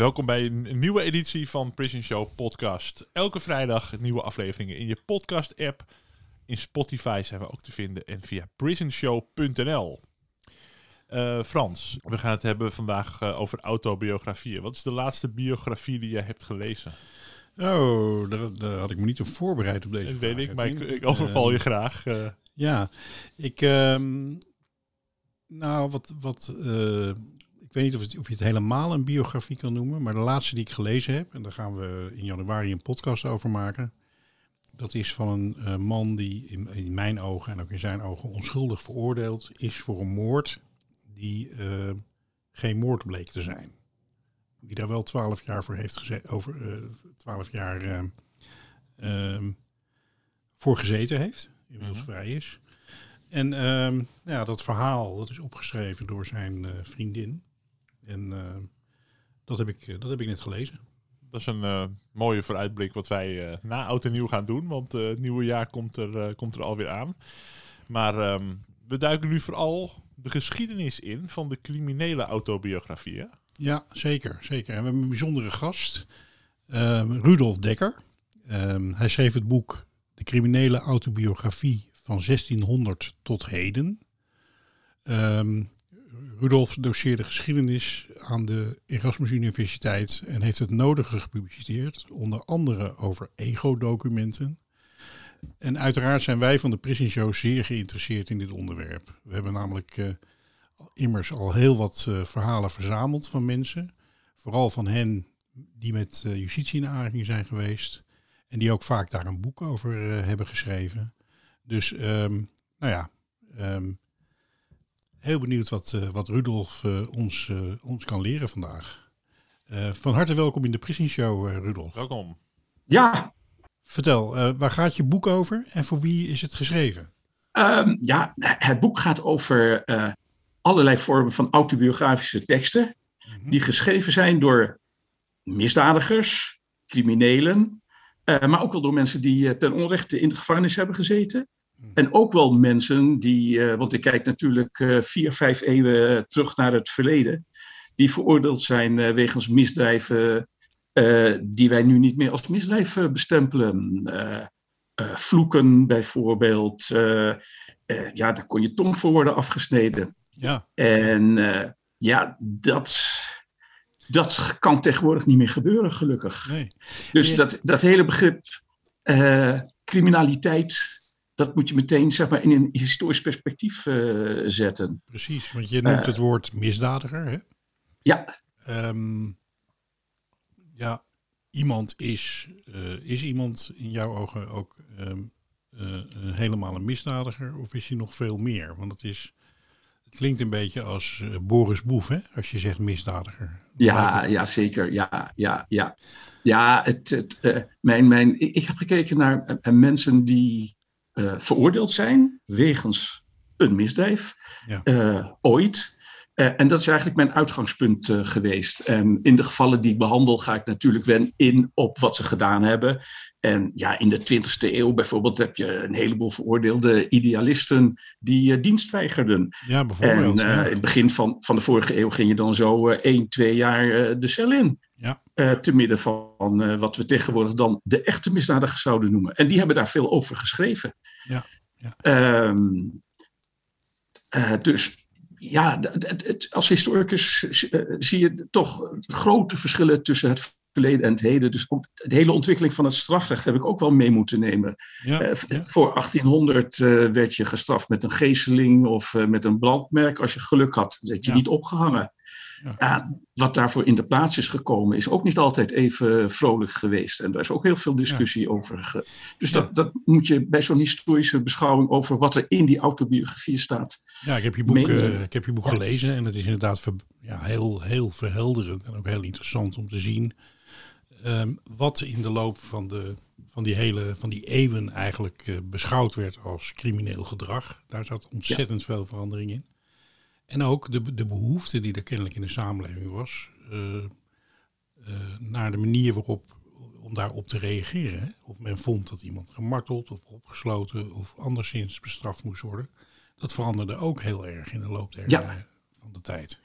Welkom bij een nieuwe editie van Prison Show Podcast. Elke vrijdag nieuwe afleveringen in je podcast-app. In Spotify zijn we ook te vinden en via prisonshow.nl. Eh, Frans, we gaan het hebben vandaag eh, over autobiografieën. Wat is de laatste biografie die jij hebt gelezen? Oh, daar, daar had ik me niet op voorbereid op deze Dat vraag, weet ik, maar ik, overval je Ehm, graag. eh. Ja, ik... ehm, nou, wat... wat eh, ik weet niet of, het, of je het helemaal een biografie kan noemen, maar de laatste die ik gelezen heb, en daar gaan we in januari een podcast over maken, dat is van een eh, man die in, in mijn ogen en ook in zijn ogen onschuldig veroordeeld is voor een moord die eh, geen moord bleek te zijn. Die daar wel twaalf jaar voor heeft gezeten, over eh, twaalf jaar ehm, voor gezeten heeft, inmiddels Mhm. vrij is. En ehm, nou ja, dat verhaal dat is opgeschreven door zijn vriendin. En ehm, dat, heb ik, eh, dat heb ik net gelezen. Dat is een eh, mooie vooruitblik wat wij eh, na oud en nieuw gaan doen. Want eh, het nieuwe jaar komt er, eh, komt er alweer aan. Maar ehm, we duiken nu vooral de geschiedenis in van de criminele autobiografie. hè? Ja, zeker, zeker. En we hebben een bijzondere gast, ehm, Rudolf Dekker. Ehm, hij schreef het boek De criminele autobiografie van 1600 tot heden. Ehm, Rudolf doseerde geschiedenis aan de Erasmus Universiteit en heeft het nodige gepubliceerd, onder andere over ego-documenten. En uiteraard zijn wij van de Prison Show zeer geïnteresseerd in dit onderwerp. We hebben namelijk eh, immers al heel wat eh, verhalen verzameld van mensen. Vooral van hen die met eh, justitie in aanraking zijn geweest. En die ook vaak daar een boek over hebben geschreven. Dus, ehm, nou ja, ehm, heel benieuwd wat, eh, wat Rudolf eh, ons, eh, ons kan leren vandaag. Eh, van harte welkom in de Prison Show, eh, Rudolf. Welkom. Ja, Vertel, eh, waar gaat je boek over en voor wie is het geschreven? ehm, ja, het boek gaat over eh, allerlei vormen van autobiografische teksten. Die geschreven zijn door misdadigers, criminelen. eh, maar ook wel door mensen die ten onrechte in de gevangenis hebben gezeten. En ook wel mensen die, eh, want ik kijk natuurlijk eh, vier, vijf eeuwen eh, terug naar het verleden. Die veroordeeld zijn wegens misdrijven die wij nu niet meer als misdrijf bestempelen. Vloeken bijvoorbeeld. ja, daar kon je tong voor worden afgesneden. Ja, En ja, dat, dat kan tegenwoordig niet meer gebeuren, gelukkig. nee. Dus dat, dat hele begrip criminaliteit, dat moet je meteen zeg maar, in een historisch perspectief eh, zetten. Precies, want je noemt Eh. het woord misdadiger, hè? Ja, Ehm, ja, iemand is, eh, is iemand in jouw ogen ook ehm, eh, een helemaal een misdadiger of is hij nog veel meer? Want het is, het klinkt een beetje als Boris Boef, hè? Als je zegt misdadiger. ja, ja zeker. Ja, ja, ja. ja het, het, mijn, mijn, ik ik heb gekeken naar mensen die veroordeeld zijn wegens een misdrijf. Ja. eh, ooit. Eh, en dat is eigenlijk mijn uitgangspunt eh, geweest. En in de gevallen die ik behandel, ga ik natuurlijk wel in op wat ze gedaan hebben. En ja, in de 20e eeuw bijvoorbeeld heb je een heleboel veroordeelde idealisten die uh, dienst weigerden. Ja, bijvoorbeeld. En uh, ja. in het begin van, van de vorige eeuw ging je dan zo uh, één, twee jaar de cel in. Ja. Te midden van wat we tegenwoordig dan de echte misdadigers zouden noemen. En die hebben daar veel over geschreven. Ja. ja. Um, dus ja, het, het, als historicus zie je toch grote verschillen tussen het verleden en het heden. Dus ook de hele ontwikkeling van het strafrecht heb ik ook wel mee moeten nemen. Ja, Eh, ja. Voor 1800 eh, werd je gestraft met een geesteling of eh, met een brandmerk. Als je geluk had, werd je Ja. niet opgehangen. Ja. Ja, wat daarvoor in de plaats is gekomen, is ook niet altijd even vrolijk geweest. En daar is ook heel veel discussie over. Dus Ja. dat, dat moet je bij zo'n historische beschouwing over wat er in die autobiografie staat. Ja, ik heb je boek, eh, ik heb je boek gelezen en het is inderdaad ver- heel, heel verhelderend en ook heel interessant om te zien ehm, wat in de loop van, de, van, die hele, van die eeuwen eigenlijk eh, beschouwd werd als crimineel gedrag. Daar zat ontzettend veel verandering in. En ook de, de behoefte die er kennelijk in de samenleving was eh, eh, naar de manier waarop om daarop te reageren. hè. Of men vond dat iemand gemarteld of opgesloten of anderszins bestraft moest worden. Dat veranderde ook heel erg in de loop der, Ja. van de tijd.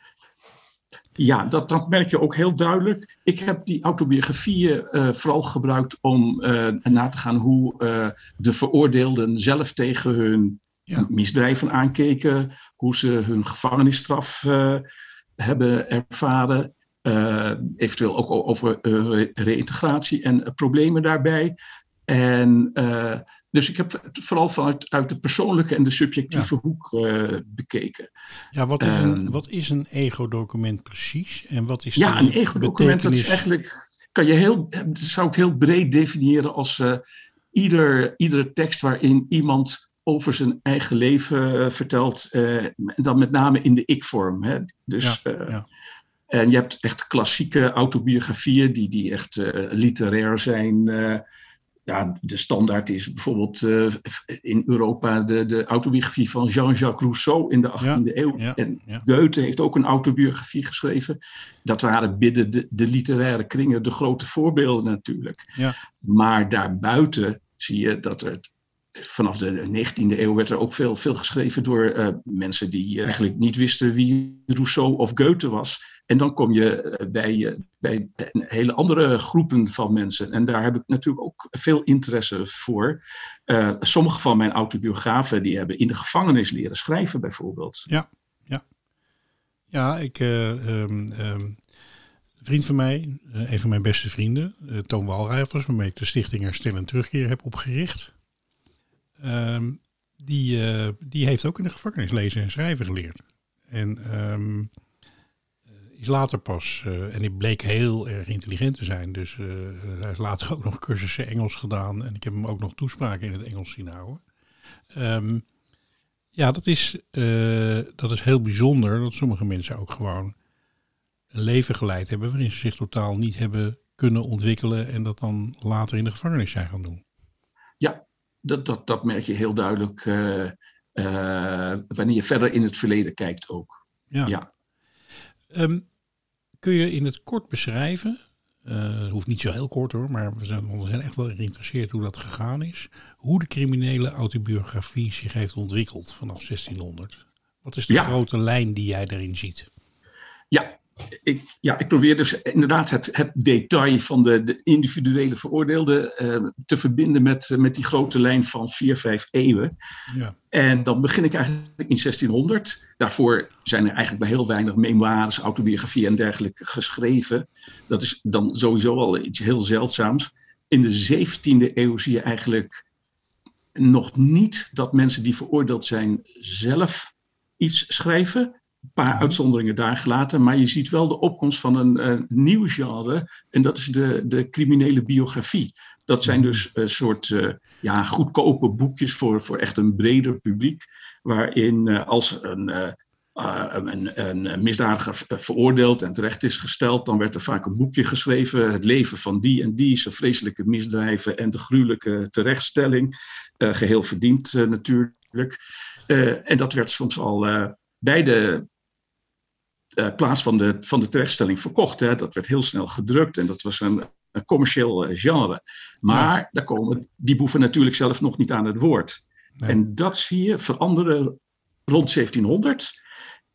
Ja, dat, dat merk je ook heel duidelijk. Ik heb die autobiografieën eh, vooral gebruikt om na te gaan hoe de veroordeelden zelf tegen hun Ja. misdrijven aankeken, hoe ze hun gevangenisstraf eh, hebben ervaren, eh, eventueel ook over re- reïntegratie en problemen daarbij. En dus ik heb het vooral vanuit uit de persoonlijke en de subjectieve hoek bekeken. Ja, wat is een, Ehm. wat is een ego-document precies? En wat is Ja, een ego-document, dat is eigenlijk, kan je heel, zou ik heel breed definiëren als ieder, iedere tekst waarin iemand over zijn eigen leven eh, vertelt, eh, dan met name in de ik-vorm. Dus, Ja, eh, ja. En je hebt echt klassieke autobiografieën die, die echt literair zijn. ja, de standaard is bijvoorbeeld in Europa de, de autobiografie van Jean-Jacques Rousseau in de 18e eeuw. ja, en ja. Goethe heeft ook een autobiografie geschreven. Dat waren binnen de, de literaire kringen de grote voorbeelden natuurlijk. Ja. Maar daarbuiten zie je dat er vanaf de 19e eeuw werd er ook veel, veel geschreven door eh, mensen die eigenlijk niet wisten wie Rousseau of Goethe was. En dan kom je eh, bij, eh, bij hele andere groepen van mensen. En daar heb ik natuurlijk ook veel interesse voor. Eh, sommige van mijn autobiografen die hebben in de gevangenis leren schrijven bijvoorbeeld. Ja, ik, eh, ehm, ehm, een vriend van mij, eh, een van mijn beste vrienden, eh, Toon Walrijvers, waarmee ik de Stichting Herstel en Terugkeer heb opgericht. Ehm, die, eh, die heeft ook in de gevangenis lezen en schrijven geleerd. En ehm, eh, is later pas, eh, en die bleek heel erg intelligent te zijn. Dus hij heeft later ook nog cursussen Engels gedaan. En ik heb hem ook nog toespraken in het Engels zien houden. Ehm, ja, dat is, dat is heel bijzonder dat sommige mensen ook gewoon een leven geleid hebben waarin ze zich totaal niet hebben kunnen ontwikkelen en dat dan later in de gevangenis zijn gaan doen. Ja, dat, dat, dat merk je heel duidelijk eh, eh, wanneer je verder in het verleden kijkt ook. Ja. Ja. Ehm, kun je in het kort beschrijven, het hoeft niet zo heel kort hoor, maar we zijn, we zijn echt wel geïnteresseerd hoe dat gegaan is, hoe de criminele autobiografie zich heeft ontwikkeld vanaf 1600. Wat is de Ja. grote lijn die jij daarin ziet? Ja, ik, ja, ik probeer dus inderdaad het, het detail van de, de individuele veroordeelde eh, te verbinden met, eh, met die grote lijn van vier, vijf eeuwen. Ja. En dan begin ik eigenlijk in 1600. Daarvoor zijn er eigenlijk bij heel weinig memoires, autobiografieën en dergelijke geschreven. Dat is dan sowieso al iets heel zeldzaams. In de 17e eeuw zie je eigenlijk nog niet dat mensen die veroordeeld zijn zelf iets schrijven. Een paar uitzonderingen daar gelaten. Maar je ziet wel de opkomst van een eh, nieuw genre. En dat is de, de criminele biografie. Dat zijn dus een soort eh, ja, goedkope boekjes voor, voor echt een breder publiek. Waarin eh, als een, eh, een, een misdadiger veroordeeld en terecht is gesteld, dan werd er vaak een boekje geschreven. Het leven van die en die, zijn vreselijke misdrijven en de gruwelijke terechtstelling. Geheel verdiend natuurlijk. En dat werd soms al bij de plaats van de, van de terechtstelling verkocht. Hè. Dat werd heel snel gedrukt en dat was een, een commercieel genre. Maar ja. daar komen die boeven natuurlijk zelf nog niet aan het woord. Nee. En dat zie je veranderen rond 1700.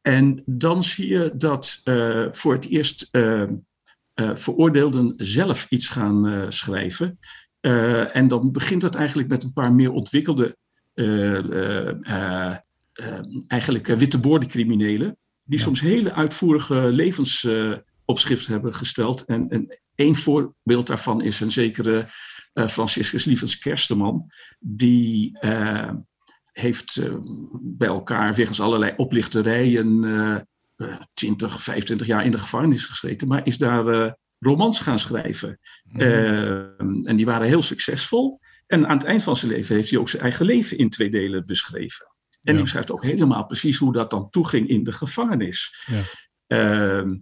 En dan zie je dat uh, voor het eerst uh, uh, veroordeelden zelf iets gaan schrijven. en dan begint het eigenlijk met een paar meer ontwikkelde, eigenlijk witte criminelen. Die ja. soms hele uitvoerige schrift hebben gesteld. En, en één voorbeeld daarvan is een zekere uh, Franciscus Lievens Kersteman, die uh, heeft uh, bij elkaar wegens allerlei oplichterijen 20, 25 jaar in de gevangenis gezeten, maar is daar romans gaan schrijven. Mm. en die waren heel succesvol. En aan het eind van zijn leven heeft hij ook zijn eigen leven in twee delen beschreven. En ja. hij beschrijft ook helemaal precies hoe dat dan toeging in de gevangenis. Ja. Uh,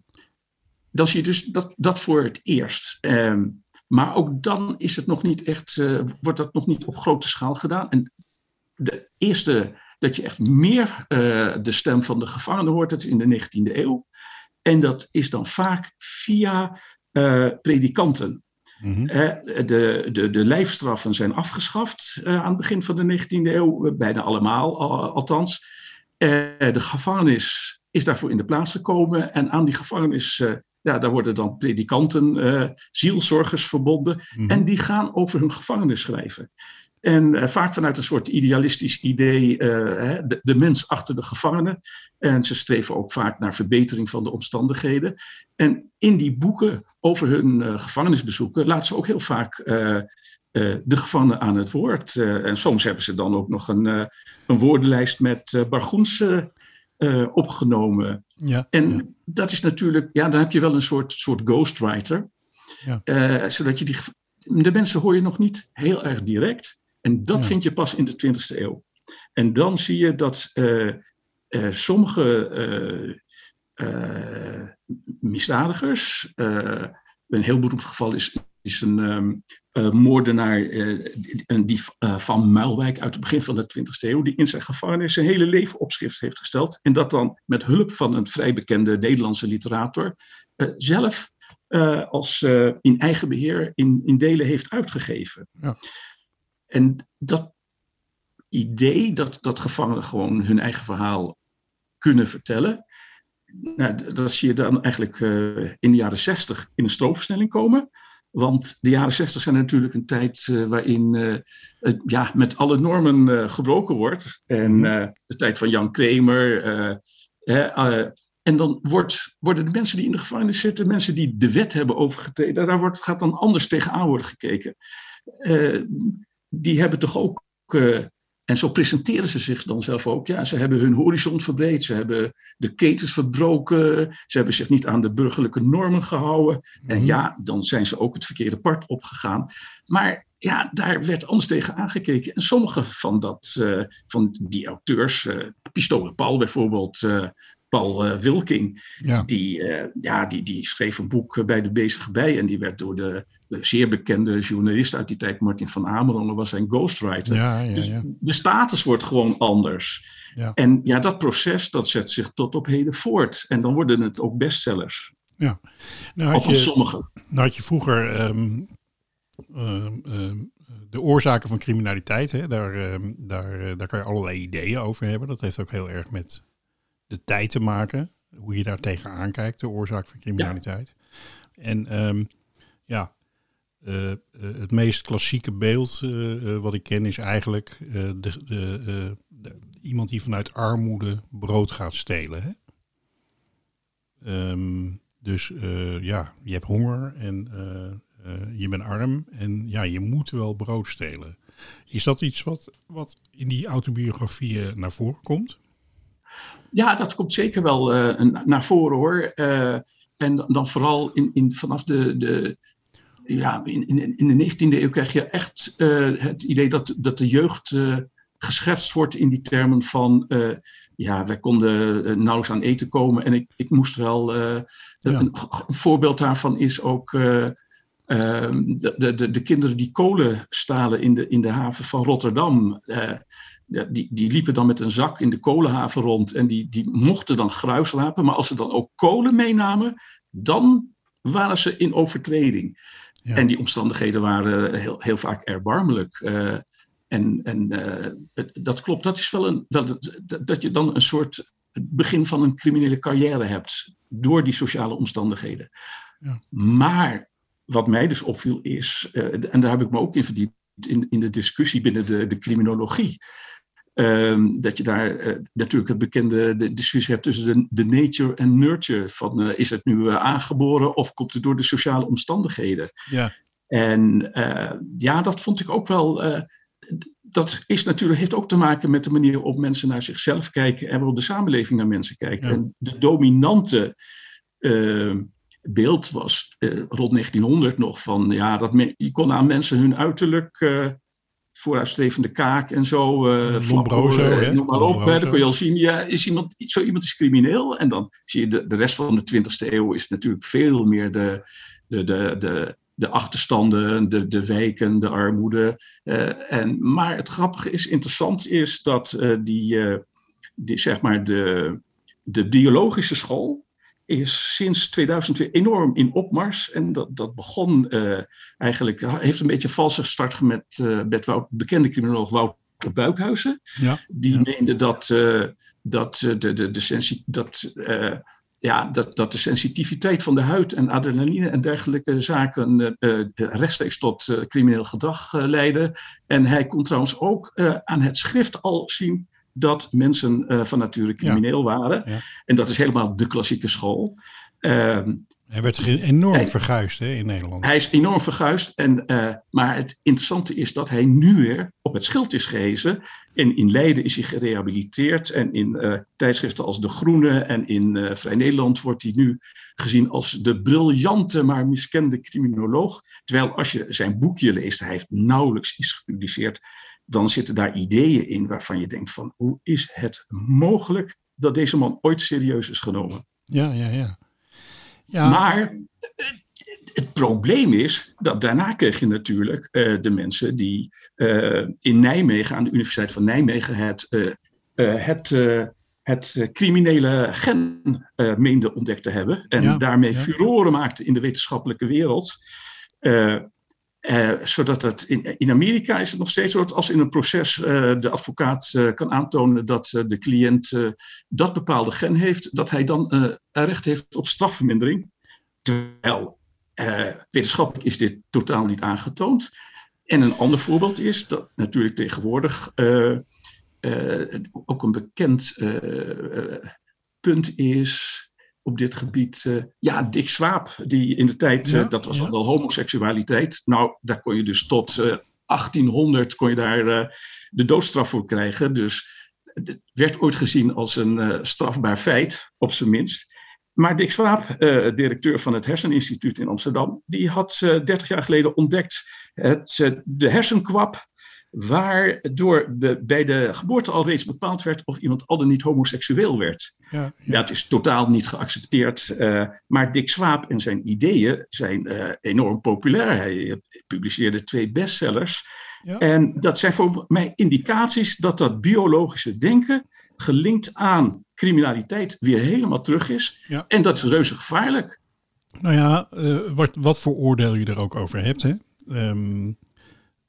dan zie je dus dat, dat voor het eerst. Uh, maar ook dan is het nog niet echt, uh, wordt dat nog niet op grote schaal gedaan. En de eerste dat je echt meer uh, de stem van de gevangenen hoort, dat is in de 19e eeuw. En dat is dan vaak via uh, predikanten. Mm-hmm. de, de, de lijfstraffen zijn afgeschaft uh, aan het begin van de 19e eeuw, bijna allemaal al, althans. Uh, de gevangenis is daarvoor in de plaats gekomen en aan die gevangenis, ja, daar worden dan predikanten, zielzorgers verbonden mm-hmm. en die gaan over hun gevangenis schrijven. En uh, vaak vanuit een soort idealistisch idee, uh, de, de, mens achter de gevangene. En ze streven ook vaak naar verbetering van de omstandigheden. En in die boeken over hun uh, gevangenisbezoeken laten ze ook heel vaak de gevangenen aan het woord. en soms hebben ze dan ook nog een, een woordenlijst met bargoens opgenomen. Ja, en ja. dat is natuurlijk, ja, dan heb je wel een soort, soort ghostwriter. Ja. zodat je die, de mensen hoor je nog niet heel erg direct. En dat ja. vind je pas in de 20e eeuw. En dan zie je dat uh, uh, sommige uh, misdadigers, een heel beroemd geval is, is een um, moordenaar een dief, van Muilwijk uit het begin van de 20e eeuw, die in zijn gevangenis zijn hele leven opschrift heeft gesteld. En dat dan met hulp van een vrij bekende Nederlandse literator zelf als in eigen beheer in, in delen heeft uitgegeven. Ja. En dat idee dat, dat gevangenen gewoon hun eigen verhaal kunnen vertellen, nou, dat zie je dan eigenlijk uh, in de jaren zestig in een stroomversnelling komen. Want de jaren zestig zijn natuurlijk een tijd uh, waarin uh, het ja, met alle normen gebroken wordt. En de tijd van Jan Kramer. en dan wordt, worden de mensen die in de gevangenis zitten, mensen die de wet hebben overgetreden, daar wordt, gaat dan anders tegenaan worden gekeken die hebben toch ook, uh, en zo presenteren ze zich dan zelf ook, ja, ze hebben hun horizon verbreed, ze hebben de ketens verbroken, ze hebben zich niet aan de burgerlijke normen gehouden. En ja, dan zijn ze ook het verkeerde pad opgegaan. Maar ja, daar werd anders tegen aangekeken. En sommige van, dat, uh, van die auteurs, uh, Pistolen Paul bijvoorbeeld, Paul Wilking, ja. Die, ja, die, die schreef een boek bij de bezige bij en die werd door de, de zeer bekende journalist uit die tijd, Martin van Amerongen, was zijn ghostwriter. Ja, ja, dus de status wordt gewoon anders. En ja, dat proces dat zet zich tot op heden voort. En dan worden het ook bestsellers. Ja, nou had je, sommige. Nou had je vroeger um, uh, de oorzaken van criminaliteit, hè, daar, ehm, daar, daar kan je allerlei ideeën over hebben. Dat heeft ook heel erg met de tijd te maken. Hoe je daar tegenaan kijkt, de oorzaak van criminaliteit. En ja, uh, uh, het meest klassieke beeld uh, wat ik ken is eigenlijk de, de, iemand die vanuit armoede brood gaat stelen. Hè? Um, dus ja, je hebt honger en je bent arm en ja, je moet wel brood stelen. Is dat iets wat, wat in die autobiografieën naar voren komt? Ja, dat komt zeker wel naar voren hoor. En dan, dan, vooral in, in, vanaf de, de, ja, in, in, in de 19e eeuw krijg je echt uh, het idee dat, dat de jeugd geschetst wordt in die termen van, ja, wij konden nauwelijks aan eten komen en ik, ik moest wel, ja. een, een, voorbeeld daarvan is ook ehm, de, de, de, kinderen die kolen stalen in de, in de haven van Rotterdam die, die liepen dan met een zak in de kolenhaven rond en die, die mochten dan gruis rapen. Maar als ze dan ook kolen meenamen, dan waren ze in overtreding. Ja. En die omstandigheden waren heel, heel vaak erbarmelijk. Uh, en en uh, dat klopt, dat is wel een. Dat, dat je dan een soort begin van een criminele carrière hebt. door die sociale omstandigheden. Ja. Maar wat mij dus opviel is. Uh, en daar heb ik me ook in verdiept. In, in de discussie binnen de, de criminologie Ehm, dat je daar eh, natuurlijk het bekende de discussie hebt tussen de, de nature en nurture. Van eh, is het nu eh, aangeboren of komt het door de sociale omstandigheden? Ja. En ja, dat vond ik ook wel. dat is natuurlijk, heeft ook te maken met de manier waarop mensen naar zichzelf kijken en waarop de samenleving naar mensen kijkt. Ja. En de dominante beeld was rond 1900 nog van ja, dat je kon aan mensen hun uiterlijk vooruitstrevende kaak en zo. Uh, Lombroso, hè? Noem maar op. Hè, dan kun je al zien, ja, is iemand, zo iemand is crimineel. En dan zie je de, de rest van de 20e eeuw is natuurlijk veel meer de, de, de, de, de achterstanden, de, de wijken, de armoede. Uh, en, maar het grappige is, interessant is dat uh, die, die, zeg maar de, de biologische school, is sinds 2002 enorm in opmars. En dat, dat begon uh, eigenlijk, heeft een beetje valse start met, uh, met Wout, bekende criminoloog Wouter Buikhuizen. Ja, die ja. meende dat, uh, dat, de, de, de, sensi dat, ja, dat, dat de sensitiviteit van de huid en adrenaline en dergelijke zaken rechtstreeks tot crimineel gedrag leiden. En hij kon trouwens ook aan het schrift al zien dat mensen uh, van nature crimineel ja. waren. Ja. En dat is helemaal de klassieke school. Uh, hij werd enorm hij, verguisd hè, in Nederland. Hij is enorm verguisd. En, uh, maar het interessante is dat hij nu weer op het schild is gehezen. En in Leiden is hij gerehabiliteerd. En in uh, tijdschriften als De Groene en in Vrij Nederland wordt hij nu gezien als de briljante, maar miskende criminoloog. Terwijl als je zijn boekje leest, hij heeft nauwelijks iets gepubliceerd dan zitten daar ideeën in waarvan je denkt van hoe is het mogelijk dat deze man ooit serieus is genomen? Ja, ja, ja. ja. Maar het probleem is dat daarna kreeg je natuurlijk uh, de mensen die uh, in Nijmegen, aan de Universiteit van Nijmegen, het, uh, het, het criminele gen meende ontdekt te hebben. En Ja, daarmee ja. furoren maakte in de wetenschappelijke wereld. Uh, zodat het in, in Amerika is het nog steeds zo dat als in een proces uh, de advocaat uh, kan aantonen dat de cliënt dat bepaalde gen heeft, dat hij dan recht heeft op strafvermindering. Terwijl wetenschappelijk is dit totaal niet aangetoond. En een ander voorbeeld is dat natuurlijk tegenwoordig ook een bekend punt is op dit gebied. Uh, ja, Dick Swaap, die in de tijd, uh, Ja, dat was ja. al wel homoseksualiteit. Nou, daar kon je dus tot uh, 1800 kon je daar de doodstraf voor krijgen. Dus het werd ooit gezien als een strafbaar feit, op zijn minst. Maar Dick Swaap, directeur van het Herseninstituut in Amsterdam, die had 30 jaar geleden ontdekt het, de hersenkwap waardoor de, bij de geboorte al reeds bepaald werd of iemand al dan niet homoseksueel werd. Ja, ja. Dat is totaal niet geaccepteerd. Uh, maar Dick Swaap en zijn ideeën zijn uh, enorm populair. Hij publiceerde twee bestsellers. Ja. En dat zijn voor mij indicaties dat dat biologische denken gelinkt aan criminaliteit weer helemaal terug is. Ja. En dat is reuze gevaarlijk. Nou ja, uh, wat, wat voor oordeel je er ook over hebt. Hè? Um,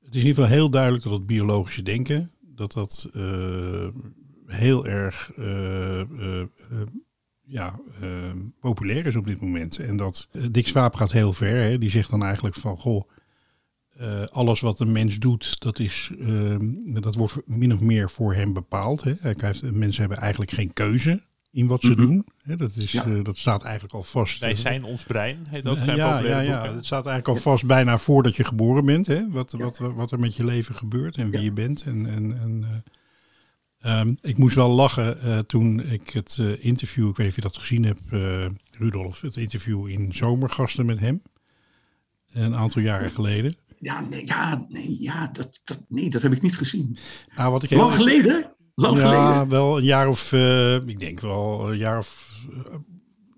het is in ieder geval heel duidelijk dat het biologische denken, dat dat uh, heel erg uh, uh, ja, populair is op dit moment. En dat Dick Swaap gaat heel ver. Hè? Die zegt dan eigenlijk van, goh, alles wat een mens doet, dat, is, dat wordt min of meer voor hem bepaald. Hè? Hij mensen hebben eigenlijk geen keuze in wat ze Mhm. doen. Hè, dat, is, Ja. uh, dat staat eigenlijk al vast. Wij zijn ons brein, heet ook zijn ja, ja, ja, boek, het staat eigenlijk al vast bijna voordat je geboren bent. Hè? Wat, wat, wat er met je leven gebeurt en wie Ja. je bent. En, en, en, eh, ehm, ik moest wel lachen eh, toen ik het eh, interview, ik weet niet of je dat gezien hebt, eh, Rudolf, het interview in Zomergasten met hem. Een aantal jaren geleden. Ja, nee, ja, nee, ja dat, dat, nee, dat heb ik niet gezien. Nou, wat ik Lang geleden? Lang ja, geleden? wel een jaar of, eh, ik denk wel een jaar of eh,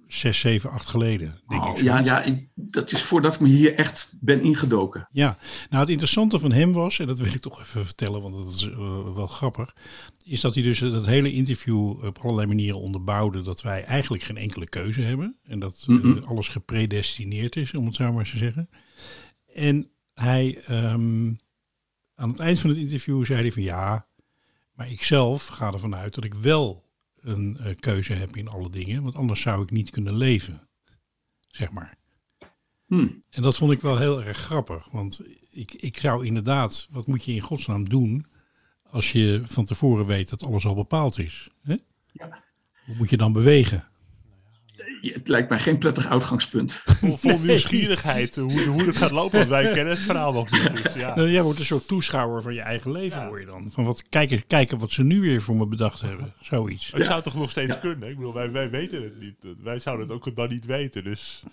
zes, zeven, acht geleden. Denk ik Oh, zo. ja, ja ik, dat is voordat ik me hier echt ben ingedoken. Ja, nou het interessante van hem was, en dat wil ik toch even vertellen, want dat is uh, wel grappig, is dat hij dus dat hele interview op allerlei manieren onderbouwde dat wij eigenlijk geen enkele keuze hebben en dat uh, alles gepredestineerd is, om het zo maar eens te zeggen. En hij, um, aan het eind van het interview zei hij van ja, maar ik zelf ga ervan uit dat ik wel een uh, keuze heb in alle dingen, want anders zou ik niet kunnen leven, zeg maar. Hmm. En dat vond ik wel heel erg grappig. Want ik, ik zou inderdaad, wat moet je in godsnaam doen als je van tevoren weet dat alles al bepaald is? Hè? Ja. Hoe moet je dan bewegen? Het lijkt mij geen prettig uitgangspunt. Vol, vol nieuwsgierigheid eh, hoe, hoe het gaat lopen. Want wij kennen het verhaal nog niet. Dus ja. Uh, jij wordt een soort toeschouwer van je eigen leven, Ja. hoor je dan. Van wat, kijken, kijken wat ze nu weer voor me bedacht hebben. Zoiets. Het zou toch nog steeds kunnen? Ik bedoel, wij, wij weten het niet. Wij zouden het ook dan niet weten. Dus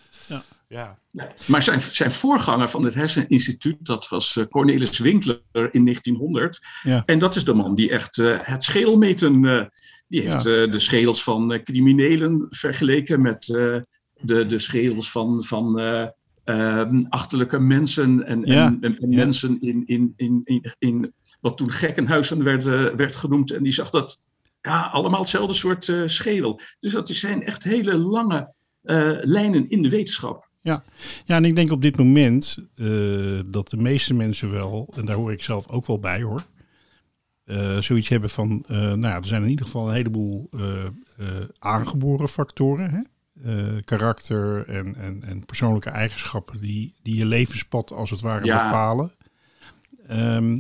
Ja. Maar zijn, zijn voorganger van het Herseninstituut, dat was eh, Cornelis Winkler in 1900. Ja. En dat is de man die echt eh, het schedelmeten, eh die heeft eh, de schedels van eh, criminelen vergeleken met eh, de, de schedels van, van eh, ehm, achterlijke mensen en, Ja. en, en- en Ja. mensen in, in, in, in, in wat toen gekkenhuizen werd, werd genoemd. En die zag dat ja, allemaal hetzelfde soort schedel. Dus dat zijn echt hele lange lijnen in de wetenschap. Ja, en ik denk op dit moment dat de meeste mensen wel, en daar hoor ik zelf ook wel bij hoor, eh, zoiets hebben van, eh, nou ja, er zijn in ieder geval een heleboel eh, aangeboren factoren, hè? Karakter en, en, en persoonlijke eigenschappen die, die je levenspad als het ware Ja. bepalen. Ehm,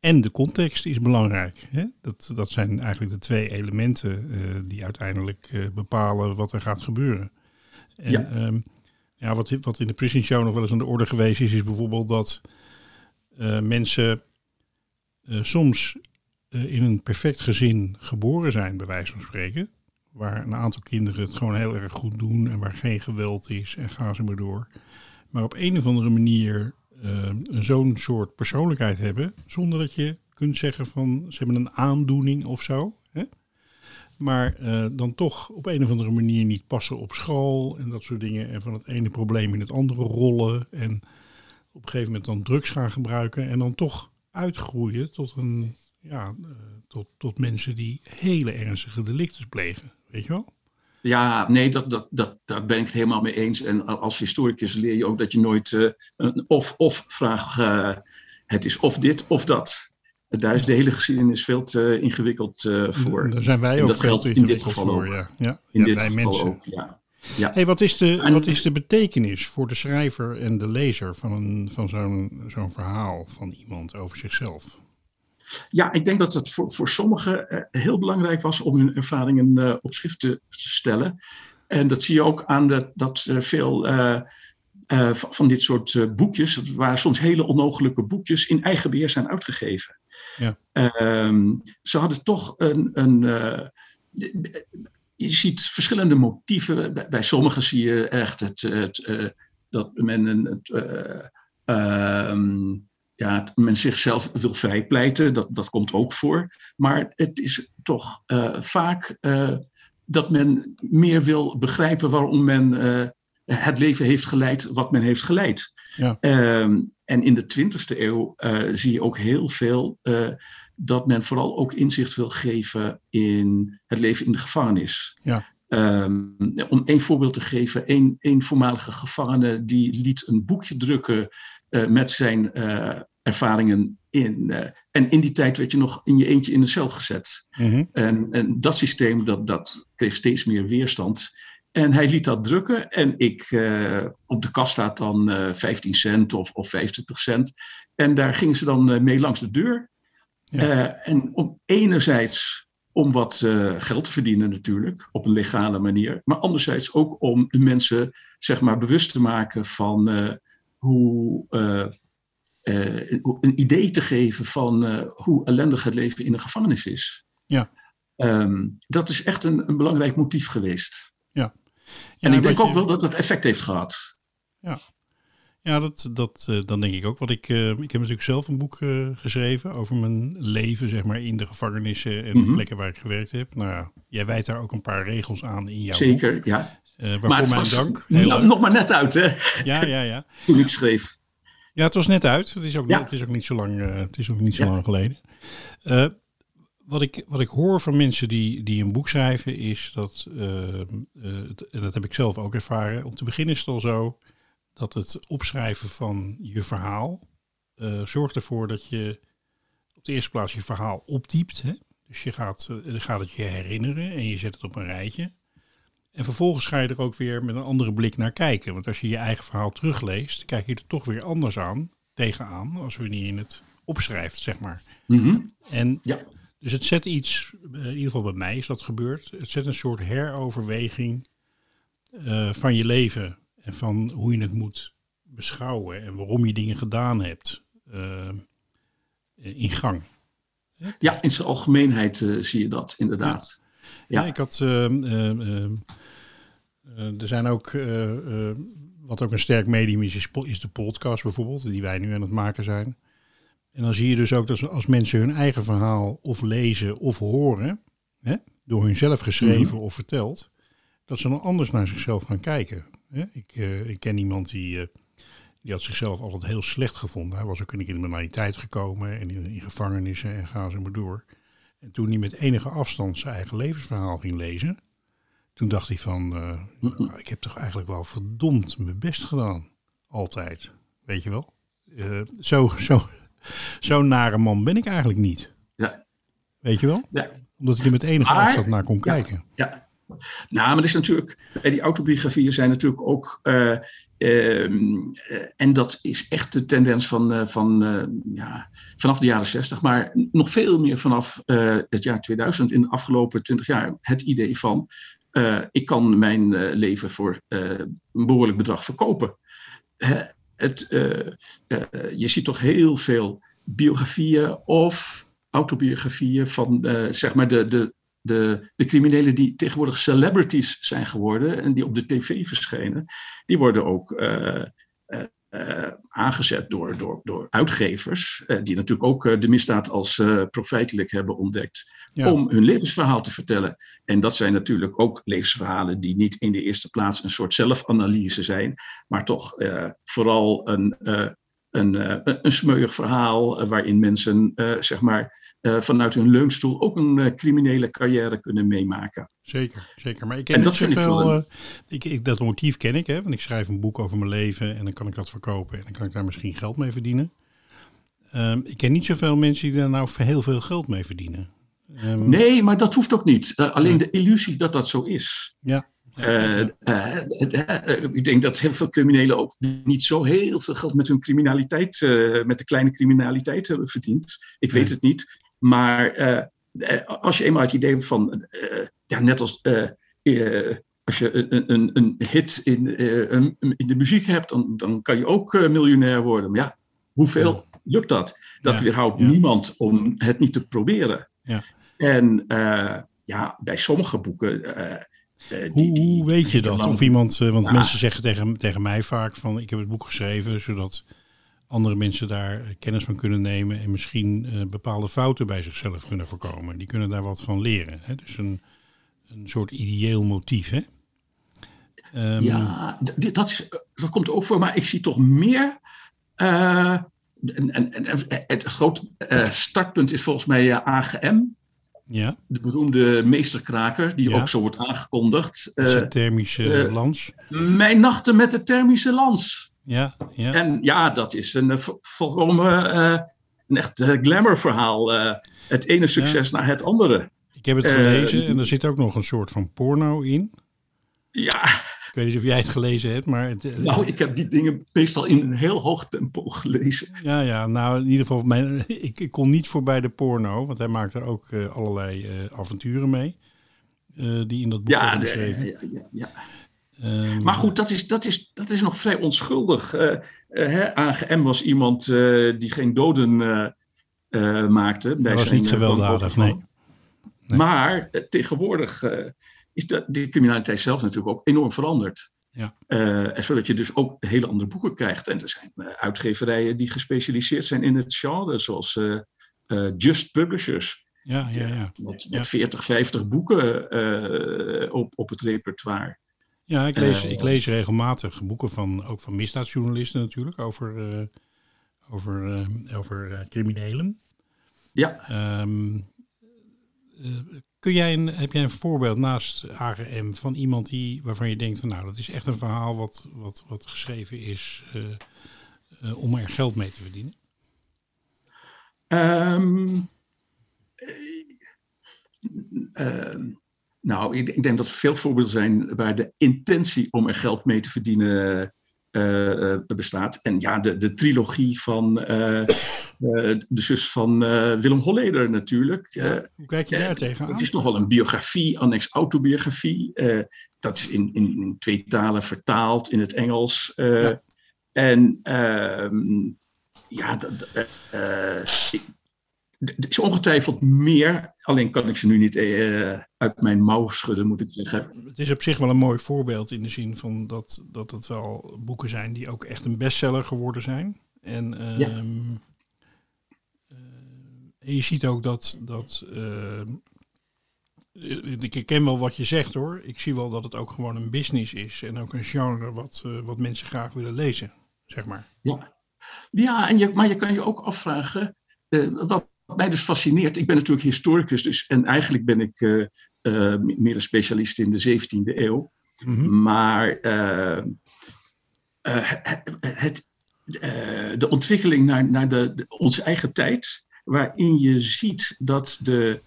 en de context is belangrijk. Hè? Dat, dat zijn eigenlijk de twee elementen die uiteindelijk bepalen wat er gaat gebeuren. En, Ja. ehm, ja, wat, wat in de Prison Show nog wel eens aan de orde geweest is, is bijvoorbeeld dat mensen soms in een perfect gezin geboren zijn, bij wijze van spreken. Waar een aantal kinderen het gewoon heel erg goed doen en waar geen geweld is en gaan ze maar door. Maar op een of andere manier eh, zo'n soort persoonlijkheid hebben, zonder dat je kunt zeggen van ze hebben een aandoening of zo. Hè? Maar eh, dan toch op een of andere manier niet passen op school en dat soort dingen. En van het ene probleem in het andere rollen. En op een gegeven moment dan drugs gaan gebruiken. En dan toch uitgroeien tot, een, ja, eh, tot, tot mensen die hele ernstige delicten plegen. Weet je wel? Ja, nee, dat, dat, dat, daar ben ik het helemaal mee eens. En als historicus leer je ook dat je nooit eh, een of-of vraag. eh, het is of dit of dat. Daar is de hele geschiedenis veel te ingewikkeld voor. Daar zijn wij En ook dat veel geldt te in dit geval voor. ook. Ja. Ja. In ja, dit wij geval mensen. ook, ja. ja. Hey, wat, is de, En- wat is de betekenis voor de schrijver en de lezer van, een, van zo'n zo'n verhaal van iemand over zichzelf? Ja, ik denk dat het voor, voor sommigen eh, heel belangrijk was om hun ervaringen eh, op schrift te, te stellen. En dat zie je ook aan de, dat veel eh, eh, van dit soort boekjes, dat waren soms hele onnogelijke boekjes, in eigen beheer zijn uitgegeven. Ja. Ehm, ze hadden toch een. een je ziet verschillende motieven. Bij, bij sommigen zie je echt het, het, dat men een. Het, eh, ehm, ja, het- men zichzelf wil vrijpleiten, dat, dat komt ook voor. Maar het is toch eh, vaak eh, dat men meer wil begrijpen waarom men eh, het leven heeft geleid wat men heeft geleid. Ja. Ehm, en in de 20e eeuw zie je ook heel veel dat men vooral ook inzicht wil geven in het leven in de gevangenis. Ja. Ehm, om één voorbeeld te geven, één, één voormalige gevangene die liet een boekje drukken met zijn ervaringen in. eh, en in die tijd werd je nog in je eentje in een cel gezet. Mhm. En, en dat systeem dat, dat kreeg steeds meer weerstand. En hij liet dat drukken en ik, eh, op de kast staat dan eh 15 cent of, of 25 cent. En daar gingen ze dan eh, mee langs de deur. Ja. Eh, en om enerzijds om wat eh, geld te verdienen natuurlijk, op een legale manier. Maar anderzijds ook om de mensen zeg maar bewust te maken van eh, hoe... eh, eh, een idee te geven van eh, hoe ellendig het leven in een gevangenis is. Ja. Ehm, dat is echt een, een belangrijk motief geweest. Ja, en ik denk ook wel dat het effect heeft gehad. Ja, dat, dat, eh, dan denk ik ook. Want ik, ik heb natuurlijk zelf een boek geschreven over mijn leven, zeg maar, in de gevangenissen en de Mhm. plekken waar ik gewerkt heb. Nou ja, jij wijt daar ook een paar regels aan in jouw boek. Zeker, ja. Eh, waarvoor Maar het mijn dank. Nou, nog maar net uit, hè, Ja, ja, ja. toen ik schreef. Ja, het was net uit. Het is ook, Ja. het is ook niet zo lang, eh, het is ook niet zo Ja. lang geleden. Eh, wat, ik, wat ik hoor van mensen die, die een boek schrijven is dat, eh, het- en dat heb ik zelf ook ervaren, om te beginnen is het al zo dat het opschrijven van je verhaal zorgt ervoor dat je op de eerste plaats je verhaal opdiept. Hè? Dus je gaat, gaat het je herinneren en je zet het op een rijtje. En vervolgens ga je er ook weer met een andere blik naar kijken. Want als je je eigen verhaal terugleest, kijk je er toch weer anders aan, tegenaan, als wanneer je het opschrijft, zeg maar. Mhm. En Ja. dus het zet iets, eh, in ieder geval bij mij is dat gebeurd. Het zet een soort heroverweging eh, van je leven en van hoe je het moet beschouwen en waarom je dingen gedaan hebt eh, in gang. Ja, in zijn algemeenheid zie je dat inderdaad. Ja, Ja. ik had. eh, eh, eh, eh, er zijn ook. eh, eh, wat ook een sterk medium is, is, de podcast bijvoorbeeld, die wij nu aan het maken zijn. En dan zie je dus ook dat als mensen hun eigen verhaal of lezen of horen, hè, door hunzelf geschreven of verteld, dat ze dan anders naar zichzelf gaan kijken. Hè. Ik, eh, ik ken iemand die, eh, die had zichzelf altijd heel slecht gevonden. Hij was ook in de criminaliteit gekomen en in, in gevangenissen en ga zo maar door. En toen hij met enige afstand zijn eigen levensverhaal ging lezen, toen dacht hij van, eh, nou, ik heb toch eigenlijk wel verdomd mijn best gedaan. Altijd. Weet je wel? Eh, zo, zo, zo'n nare man ben ik eigenlijk niet. Ja. Weet je wel? Ja. Omdat ik er met enige Maar- afstand naar kon Ja. kijken. Ja. Nou, maar dat is natuurlijk, eh, die autobiografieën zijn natuurlijk ook, eh, ehm, eh, en dat is echt de tendens van, van ja, vanaf de jaren 60, maar nog veel meer vanaf het jaar 2000, in de afgelopen 20 jaar, het idee van, eh, ik kan mijn eh, leven voor eh, een behoorlijk bedrag verkopen. Hè, het, je ziet toch heel veel biografieën of autobiografieën van zeg maar de, de, de, de criminelen die tegenwoordig celebrities zijn geworden en die op de tv verschenen, die worden ook eh, aangezet door, door, door uitgevers, eh, die natuurlijk ook eh, de misdaad als profijtelijk hebben ontdekt, Ja. om hun levensverhaal te vertellen. En dat zijn natuurlijk ook levensverhalen die niet in de eerste plaats een soort zelfanalyse zijn, maar toch vooral een, een, een- smeuig verhaal waarin mensen zeg maar, eh, vanuit hun leunstoel ook een eh, criminele carrière kunnen meemaken. Zeker, zeker. Maar ik ken En dat vind ik wel eh, ik, ik, dat motief ken ik, hè? Want ik schrijf een boek over mijn leven en dan kan ik dat verkopen en dan kan ik daar misschien geld mee verdienen. Ehm, ik ken niet zoveel mensen die daar nou heel veel geld mee verdienen. Ehm, Nee, maar dat hoeft ook niet. Alleen de illusie dat dat zo is. Ja. Ik denk dat heel veel criminelen ook niet zo heel veel geld met hun criminaliteit, met de kleine criminaliteit hebben verdiend. Ik weet het niet. Maar eh, eh, als je eenmaal het idee hebt van, eh, ja, net als als je een, een, een hit in, in de muziek hebt, dan, dan kan je ook miljonair worden. Maar ja, hoeveel lukt dat? Dat Ja, weerhoudt ja. niemand om het niet te proberen. Ja. En ja, bij sommige boeken. die- Hoe, die- hoe weet je dat? Of iemand, want mensen zeggen tegen, tegen mij vaak van ik heb het boek geschreven zodat andere mensen daar eh, kennis van kunnen nemen en misschien eh, bepaalde fouten bij zichzelf kunnen voorkomen. Die kunnen daar wat van leren. Hè? Dus een, een soort ideeel motief. Hè? Ehm, Ja, dat, is, dat komt ook voor, maar ik zie toch meer. eh, en, en, en het groot eh, startpunt is volgens mij eh, AGM, ja, de beroemde meesterkraker, die Ja. ook zo wordt aangekondigd. Eh, een thermische eh, lans. mijn nachten met de thermische lans. Ja, ja. En ja, dat is een eh, vo- volkomen eh, een echt eh, glamour verhaal. het ene succes naar het andere. Ik heb het gelezen en er zit ook nog een soort van porno in. Ja, Ik weet niet of jij het gelezen hebt, maar het, nou, ik heb die dingen meestal in een heel hoog tempo gelezen. Ja, ja, nou in ieder geval, mijn, ik, ik kon niet voorbij de porno, want hij maakte er ook allerlei avonturen mee. die in dat boek Ja, beschreven. ja, ja, ja. Ehm, Maar goed, dat is, dat is, dat is nog vrij onschuldig. Eh, eh, hè, AGM was iemand eh, die geen doden eh, eh, maakte. Bij dat was zijn, niet eh, gewelddadig, nee. Nee. Maar eh, tegenwoordig eh, is de, de criminaliteit zelf natuurlijk ook enorm veranderd. Ja. Eh, en zodat je dus ook hele andere boeken krijgt. En er zijn eh, uitgeverijen die gespecialiseerd zijn in het genre, zoals eh, eh, Just Publishers. Ja, ja, ja. Met, Ja. met 40, 50 boeken eh, op, op het repertoire. Ja, ik lees, Eh, ik lees regelmatig boeken van, ook van misdaadjournalisten natuurlijk, over, eh, over, eh, over criminelen. Ja. Ehm, eh, kun jij een, heb jij een voorbeeld naast AGM van iemand die, waarvan je denkt van nou, dat is echt een verhaal wat, wat, wat geschreven is om er geld mee te verdienen? Ehm, nou, ik, ik denk dat er veel voorbeelden zijn waar de intentie om er geld mee te verdienen eh, eh, bestaat. En ja, de, de trilogie van eh, de zus van Willem Holleder natuurlijk. Hoe kijk je daar tegenaan? Het is nog wel een biografie, annex autobiografie. dat is in, in, in, twee talen vertaald, in het Engels. En ehm, ja, dat, er is ongetwijfeld meer, alleen kan ik ze nu niet uh, uit mijn mouw schudden, moet ik zeggen. Het is op zich wel een mooi voorbeeld in de zin van dat, dat het wel boeken zijn die ook echt een bestseller geworden zijn. En, ja. Ehm, eh, en je ziet ook dat, dat uh, ik ken wel wat je zegt hoor. Ik zie wel dat het ook gewoon een business is en ook een genre wat, wat mensen graag willen lezen, zeg maar. Ja, ja en je, maar je kan je ook afvragen, wat wat mij dus fascineert, ik ben natuurlijk historicus, dus, en eigenlijk ben ik uh, uh, meer een specialist in de 17e eeuw. Mhm. Maar uh, het, de ontwikkeling naar, naar de, de, onze eigen tijd, waarin je ziet dat de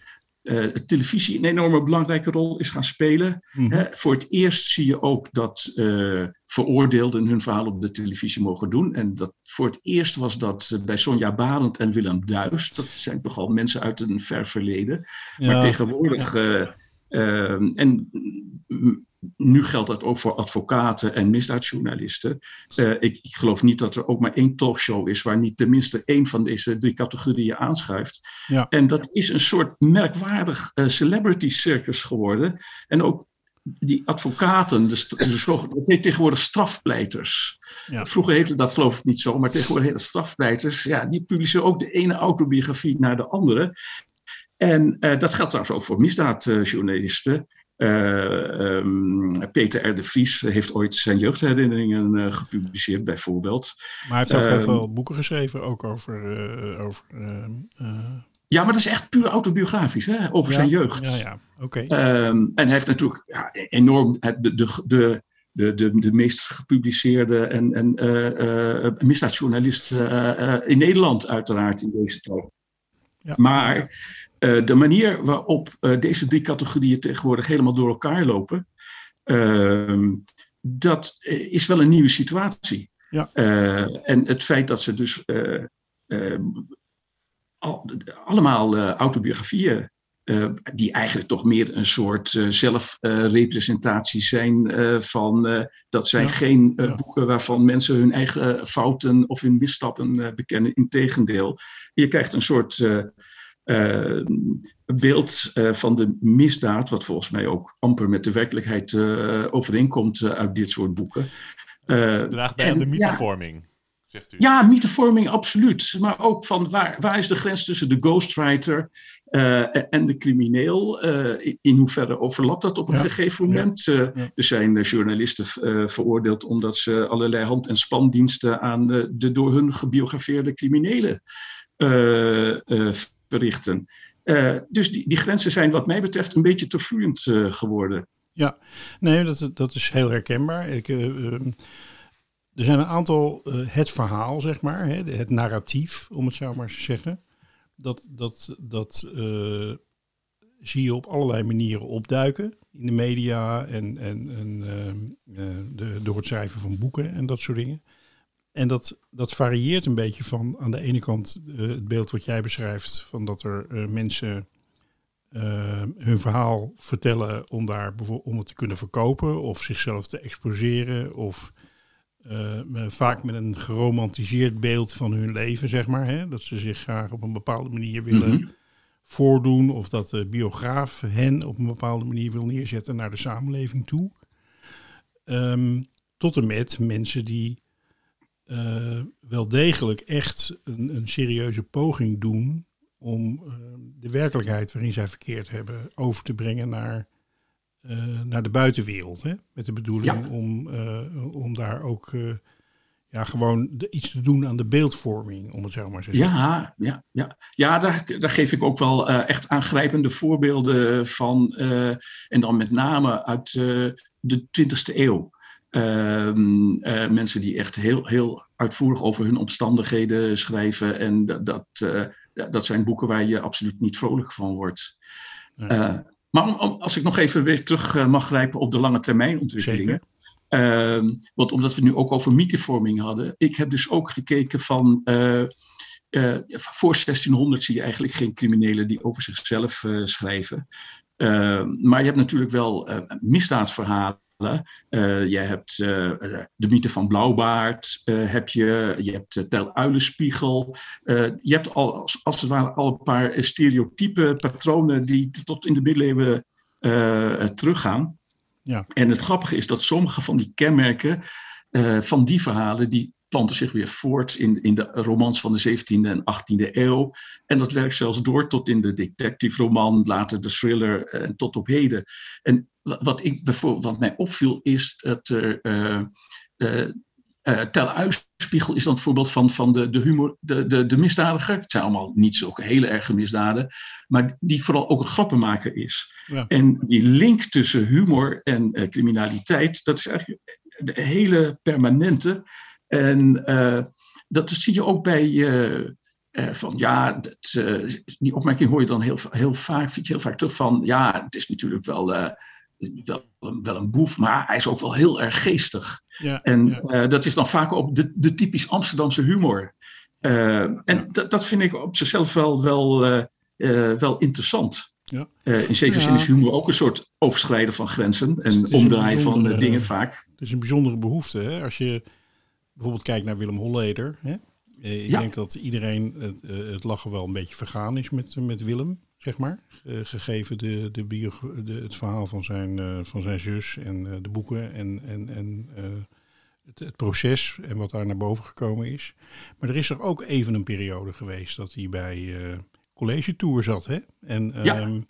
uh, televisie een enorme belangrijke rol is gaan spelen. Mhm. voor het eerst zie je ook dat uh, veroordeelden hun verhaal op de televisie mogen doen. En dat, voor het eerst was dat eh, bij Sonja Barend en Willem Duis. Dat zijn toch al mensen uit een ver verleden. Maar tegenwoordig. en nu geldt dat ook voor advocaten en misdaadjournalisten. Uh, ik, ik, geloof niet dat er ook maar één talkshow is waar niet tenminste één van deze drie categorieën aanschuift. Ja. En dat is een soort merkwaardig uh, celebrity circus geworden. En ook die advocaten, dus, dus, dat heet tegenwoordig strafpleiters. Ja. Vroeger heette dat geloof ik niet zo, maar tegenwoordig heet strafpleiters. Ja, die publiceren ook de ene autobiografie naar de andere. En uh, dat geldt trouwens ook voor misdaadjournalisten. Uh, um, Peter R. de Vries heeft ooit zijn jeugdherinneringen uh, gepubliceerd, bijvoorbeeld. Maar hij heeft ook heel ehm, veel boeken geschreven, ook over. Uh, over ehm, ja, maar dat is echt puur autobiografisch, hè, over zijn jeugd. Ja, ja, oké. en hij heeft natuurlijk ja, enorm de, de, de, de, de, meest gepubliceerde en, en misdaadjournalist in Nederland, uiteraard, in deze tijd. Ja. Maar eh, de manier waarop uh, deze drie categorieën tegenwoordig helemaal door elkaar lopen, uh, dat eh, is wel een nieuwe situatie. Ja. en het feit dat ze dus al, allemaal autobiografieën, die eigenlijk toch meer een soort zelfrepresentatie zijn van, dat zijn geen boeken waarvan mensen hun eigen fouten of hun misstappen bekennen. Integendeel, je krijgt een soort uh, beeld uh, van de misdaad, wat volgens mij ook amper met de werkelijkheid uh, overeenkomt uit dit soort boeken. Draagt bij aan de mythevorming. Ja, zegt u. Ja, mythevorming, absoluut. Maar ook van waar, waar is de grens tussen de ghostwriter en de crimineel? In, in, hoeverre overlapt dat op een gegeven moment? Ja. Er zijn journalisten veroordeeld omdat ze allerlei hand- en spandiensten aan de door hun gebiografeerde criminelen berichten. Uh, dus die, die grenzen zijn wat mij betreft een beetje te vloeiend uh, geworden. Ja, nee, dat, dat is heel herkenbaar. Ik, uh, er zijn een aantal, het verhaal zeg maar, hè, het narratief om het zo maar te zeggen. Dat, dat, dat zie je op allerlei manieren opduiken in de media en, en, en de, door het schrijven van boeken en dat soort dingen. En dat, dat varieert een beetje van aan de ene kant uh, het beeld wat jij beschrijft, van dat er uh, mensen uh, hun verhaal vertellen om, daar om het te kunnen verkopen of zichzelf te exposeren of vaak met een geromantiseerd beeld van hun leven, zeg maar. Hè? Dat ze zich graag op een bepaalde manier willen mm -hmm. voordoen of dat de biograaf hen op een bepaalde manier wil neerzetten naar de samenleving toe. Um, tot en met mensen die uh, wel degelijk echt een, een, serieuze poging doen om uh, de werkelijkheid waarin zij verkeerd hebben over te brengen naar, uh, naar de buitenwereld. Hè? Met de bedoeling ja. om, om daar ook ja, gewoon de, iets te doen aan de beeldvorming, om het zo maar te zeggen. Ja, ja, ja. ja daar, daar geef ik ook wel echt aangrijpende voorbeelden van. en dan met name uit de 20e eeuw. Ehm, uh, mensen die echt heel, heel uitvoerig over hun omstandigheden schrijven. En dat, dat, uh, dat zijn boeken waar je absoluut niet vrolijk van wordt. Uh, maar om, om, als ik nog even weer terug mag grijpen op de lange termijn ontwikkelingen. Ehm, want omdat we nu ook over mythevorming hadden. Ik heb dus ook gekeken van eh, voor 1600 zie je eigenlijk geen criminelen die over zichzelf uh, schrijven. Uh, maar je hebt natuurlijk wel misdaadverhalen. Je hebt de mythe van Blauwbaard, heb je, je hebt Tel Uilenspiegel. je hebt al, als, als, het ware al een paar stereotype patronen die tot in de middeleeuwen teruggaan. Ja. En het grappige is dat sommige van die kenmerken van die verhalen, die planten zich weer voort in, in de romans van de 17e en 18e eeuw. En dat werkt zelfs door tot in de detective roman, later de thriller en tot op heden. En wat, ik, wat mij opviel is dat er. Uh, uh, uh, Tel Uispiegel is dan het voorbeeld van, van de, de, humor, de, de, de misdadiger. Het zijn allemaal niet zulke hele erge misdaden, maar die vooral ook een grappenmaker is. Ja. En die link tussen humor en criminaliteit, dat is eigenlijk de hele permanente. En uh, dat zie je ook bij. Van ja, dat, die opmerking hoor je dan heel, heel vaak, vind je heel vaak terug van. Ja, het is natuurlijk wel, wel, wel, een boef, maar hij is ook wel heel erg geestig. Ja, en ja. dat is dan vaak ook de, de typisch Amsterdamse humor. en dat, dat vind ik op zichzelf wel, wel, wel interessant. Ja. in zekere zin is humor ook een soort overschrijden van grenzen en omdraaien van dingen vaak. Het is een bijzondere behoefte. Hè? Als je bijvoorbeeld kijk naar Willem Holleder. Hè? Eh, ik denk dat iedereen het, eh, het, lachen wel een beetje vergaan is met, met Willem, zeg maar. Uh, gegeven de, de bio, de, het verhaal van zijn, uh, van zijn zus en uh, de boeken en, en, en het, het, proces en wat daar naar boven gekomen is. Maar er is er ook even een periode geweest dat hij bij college tour zat. Hè? En ja. Ehm,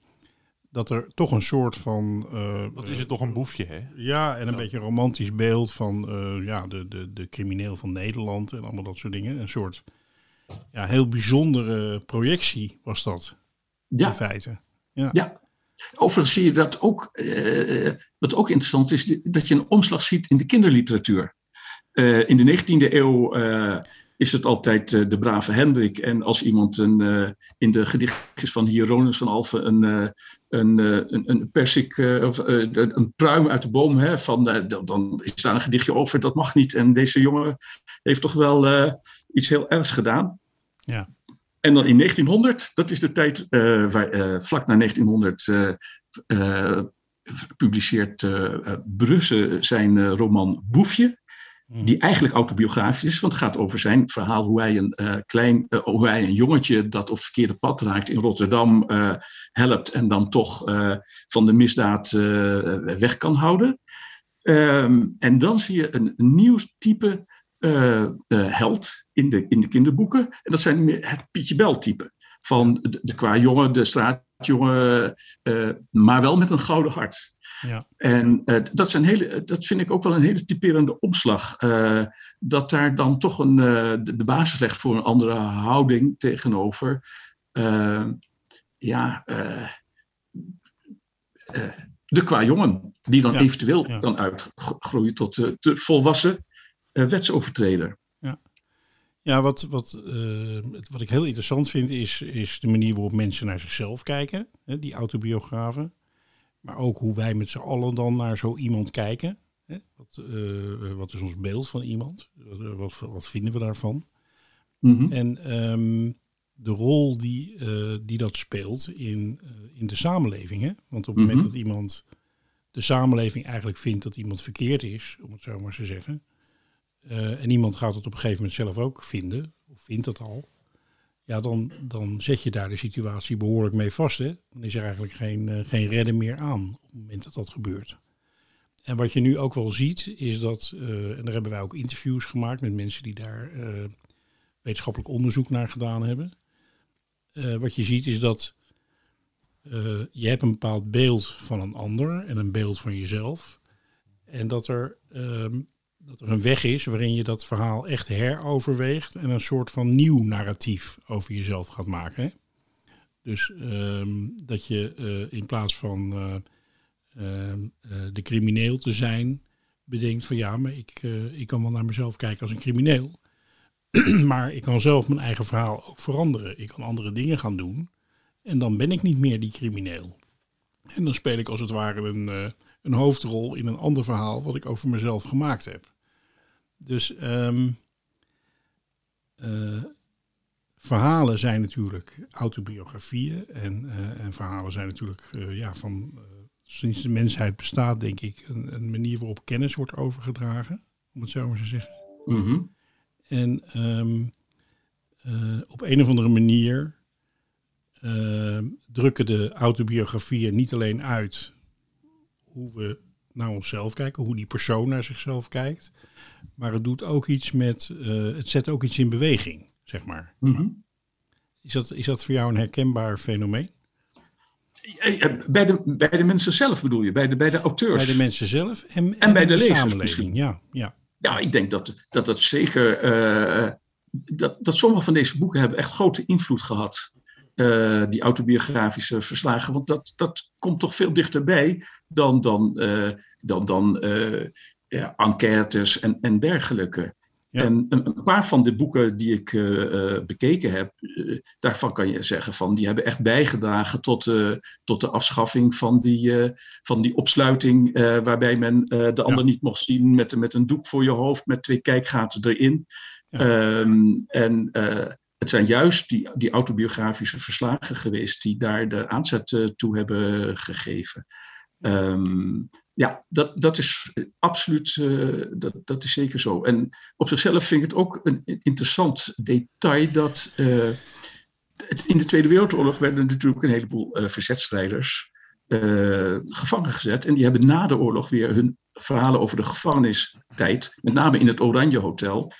dat er toch een soort van. Uh, Wat is het toch een boefje, hè? Ja, en een beetje een romantisch beeld van uh, ja, de, de, de crimineel van Nederland en allemaal dat soort dingen. Een soort ja, heel bijzondere projectie was dat. Ja. In feite. Ja. ja. Overigens zie je dat ook. Uh, wat ook interessant is, dat je een omslag ziet in de kinderliteratuur. in de 19e eeuw is het altijd de brave Hendrik. En als iemand een, in de gedichtjes van Hieronymus van Alphen een, een, een, een persik of een pruim uit de boom, hè, van, dan, dan is daar een gedichtje over, dat mag niet. En deze jongen heeft toch wel iets heel ergs gedaan. Ja. En dan in 1900, dat is de tijd waar, vlak na 1900 publiceert Brusse zijn roman Boefje. Mhm. die eigenlijk autobiografisch is, want het gaat over zijn verhaal hoe hij een uh, klein, uh, hoe hij een jongetje dat op het verkeerde pad raakt in Rotterdam uh, helpt en dan toch van de misdaad weg kan houden. Um, en dan zie je een nieuw type held in de, in de kinderboeken. En dat zijn het Pietje Bel type. Van de, de qua jongen, de straatjongen, maar wel met een gouden hart. Ja. En dat, een hele, dat vind ik ook wel een hele typerende omslag. Dat daar dan toch een, de, de, basis legt voor een andere houding tegenover. ja, de qua jongen, die dan eventueel ja. kan uitgroeien tot de volwassen wetsovertreder. Ja, ja wat, wat, wat ik heel interessant vind is, is de manier waarop mensen naar zichzelf kijken, hè, die autobiografen. Maar ook hoe wij met z'n allen dan naar zo iemand kijken. Hè? Wat, uh, wat, is ons beeld van iemand? Wat, wat vinden we daarvan? Mm-hmm. En um, de rol die, uh, die dat speelt in, uh, in de samenleving. Hè? Want op het moment mm-hmm. dat iemand de samenleving eigenlijk vindt dat iemand verkeerd is, om het zo maar te zeggen. En iemand gaat het op een gegeven moment zelf ook vinden, of vindt dat al ja, dan, dan zet je daar de situatie behoorlijk mee vast. Hè? Dan is er eigenlijk geen, uh, geen redden meer aan op het moment dat dat gebeurt. En wat je nu ook wel ziet, is dat, uh, en daar hebben wij ook interviews gemaakt met mensen die daar wetenschappelijk onderzoek naar gedaan hebben. wat je ziet is dat je hebt een bepaald beeld van een ander en een beeld van jezelf. En dat er ehm, dat er een weg is waarin je dat verhaal echt heroverweegt en een soort van nieuw narratief over jezelf gaat maken. Hè? Dus ehm, dat je uh, in plaats van uh, uh, de crimineel te zijn, bedenkt van ja, maar ik, ik kan wel naar mezelf kijken als een crimineel. maar ik kan zelf mijn eigen verhaal ook veranderen. Ik kan andere dingen gaan doen. En dan ben ik niet meer die crimineel. En dan speel ik als het ware een, een hoofdrol in een ander verhaal wat ik over mezelf gemaakt heb. Dus um, uh, verhalen zijn natuurlijk autobiografieën. En, eh, en verhalen zijn natuurlijk eh, ja, van eh, sinds de mensheid bestaat, denk ik, een, een, manier waarop kennis wordt overgedragen. Om het zo maar te zeggen. Mhm. En ehm, eh, op een of andere manier ehm, drukken de autobiografieën niet alleen uit hoe we naar onszelf kijken, hoe die persoon naar zichzelf kijkt, maar het doet ook iets met, eh, het zet ook iets in beweging, zeg maar. Mhm. Is dat, is dat voor jou een herkenbaar fenomeen? Eh, eh, Bij de, bij de mensen zelf bedoel je, bij de, bij de auteurs. Bij de mensen zelf en, En bij de lezers samenleving. misschien. Ja, ja. Ja, ik denk dat dat, dat zeker. dat, dat sommige van deze boeken hebben echt grote invloed gehad. Eh, die autobiografische verslagen. Want dat, dat komt toch veel dichterbij dan, dan, eh, dan, dan eh, ja, enquêtes en, en dergelijke. Ja. En een, een paar van de boeken die ik bekeken heb, daarvan kan je zeggen van die hebben echt bijgedragen tot, tot de afschaffing van die, van die opsluiting, waarbij men de ander niet mocht zien met, met een doek voor je hoofd met twee kijkgaten erin. Ehm, en het zijn juist die, die autobiografische verslagen geweest die daar de aanzet eh, toe hebben gegeven. Ehm, ja, dat, dat is absoluut, eh, dat, dat is zeker zo. En op zichzelf vind ik het ook een interessant detail dat eh, in de Tweede Wereldoorlog werden natuurlijk een heleboel eh verzetstrijders gevangen gezet. En die hebben na de oorlog weer hun verhalen over de gevangenistijd, met name in het Oranje Hotel,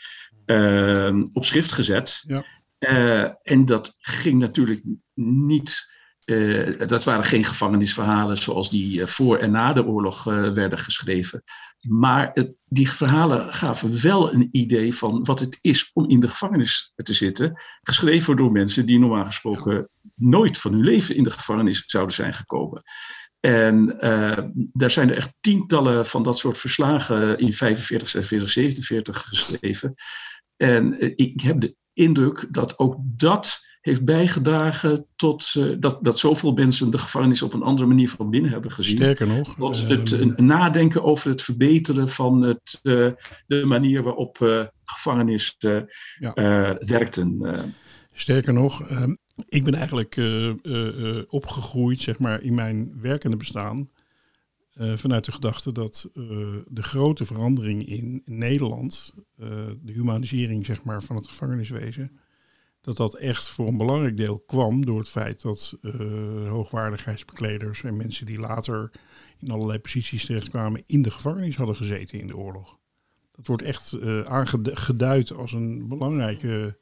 eh, op schrift gezet. Ja. Eh, en dat ging natuurlijk niet. eh, dat waren geen gevangenisverhalen zoals die eh, voor en na de oorlog werden geschreven. Maar het, die verhalen gaven wel een idee van wat het is om in de gevangenis te zitten. Geschreven door mensen die normaal gesproken nooit van hun leven in de gevangenis zouden zijn gekomen. En eh, daar zijn er echt tientallen van dat soort verslagen in 45, 46, 47 geschreven. En ik heb de indruk dat ook dat heeft bijgedragen tot eh, dat, dat zoveel mensen de gevangenis op een andere manier van binnen hebben gezien. Sterker nog, Tot ehm, het eh, nadenken over het verbeteren van het, eh, de manier waarop eh gevangenis eh, Ja. eh, werkten. eh. Sterker nog, ehm, ik ben eigenlijk eh, eh, eh, opgegroeid, zeg maar, in mijn werkende bestaan. Eh, vanuit de gedachte dat eh, de grote verandering in Nederland, eh, de humanisering zeg maar, van het gevangeniswezen, dat dat echt voor een belangrijk deel kwam door het feit dat hoogwaardigheidsbekleders en mensen die later in allerlei posities terechtkwamen in de gevangenis hadden gezeten in de oorlog. Dat wordt echt aangeduid als een belangrijke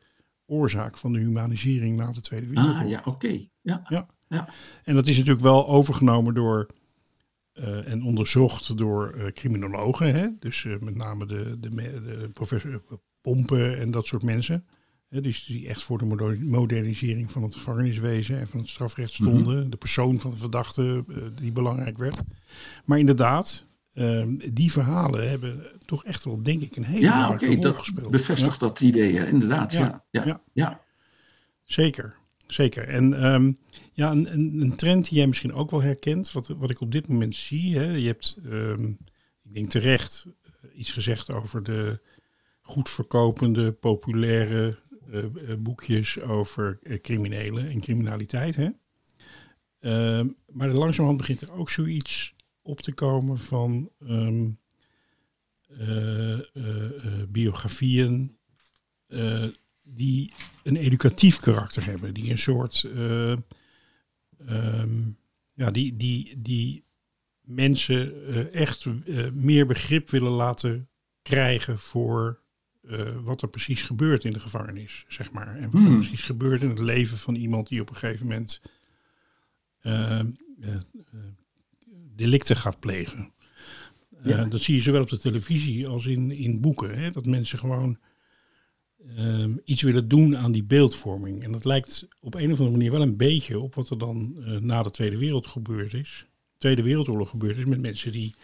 oorzaak van de humanisering na de Tweede Wereldoorlog. Ah, ja, oké. Ja. En dat is natuurlijk wel overgenomen door eh, en onderzocht door eh, criminologen. Hè? Dus eh, met name de, de, professor Pompen en dat soort mensen. Hè? Dus die echt voor de moder- modernisering van het gevangeniswezen en van het strafrecht stonden. De persoon van de verdachte die belangrijk werd. Maar inderdaad, eh, die verhalen hebben toch echt wel, denk ik, een hele Ja, belangrijke rol dat gespeeld. bevestigt dat idee, inderdaad. Ja, Ja, ja, ja. ja. Zeker, zeker. En ehm, ja, een, een, trend die jij misschien ook wel herkent, wat, wat ik op dit moment zie. Hè, je hebt, ehm, ik denk terecht, eh, iets gezegd over de goed verkopende, populaire eh, eh, boekjes over criminelen en criminaliteit. Hè? Ehm, maar langzamerhand begint er ook zoiets op te komen van ehm, eh, eh, eh, biografieën die een educatief karakter hebben, die een soort eh, ehm, ja, die, die, die mensen eh, echt eh, meer begrip willen laten krijgen voor eh, wat er precies gebeurt in de gevangenis, zeg maar. En wat er Hmm. precies gebeurt in het leven van iemand die op een gegeven moment eh, eh, eh, delicten gaat plegen. Ja. Dat zie je zowel op de televisie als in, in boeken. Hè? Dat mensen gewoon ehm, iets willen doen aan die beeldvorming. En dat lijkt op een of andere manier wel een beetje op wat er dan eh, na de Tweede Wereld gebeurd is. Tweede Wereldoorlog gebeurd is met mensen die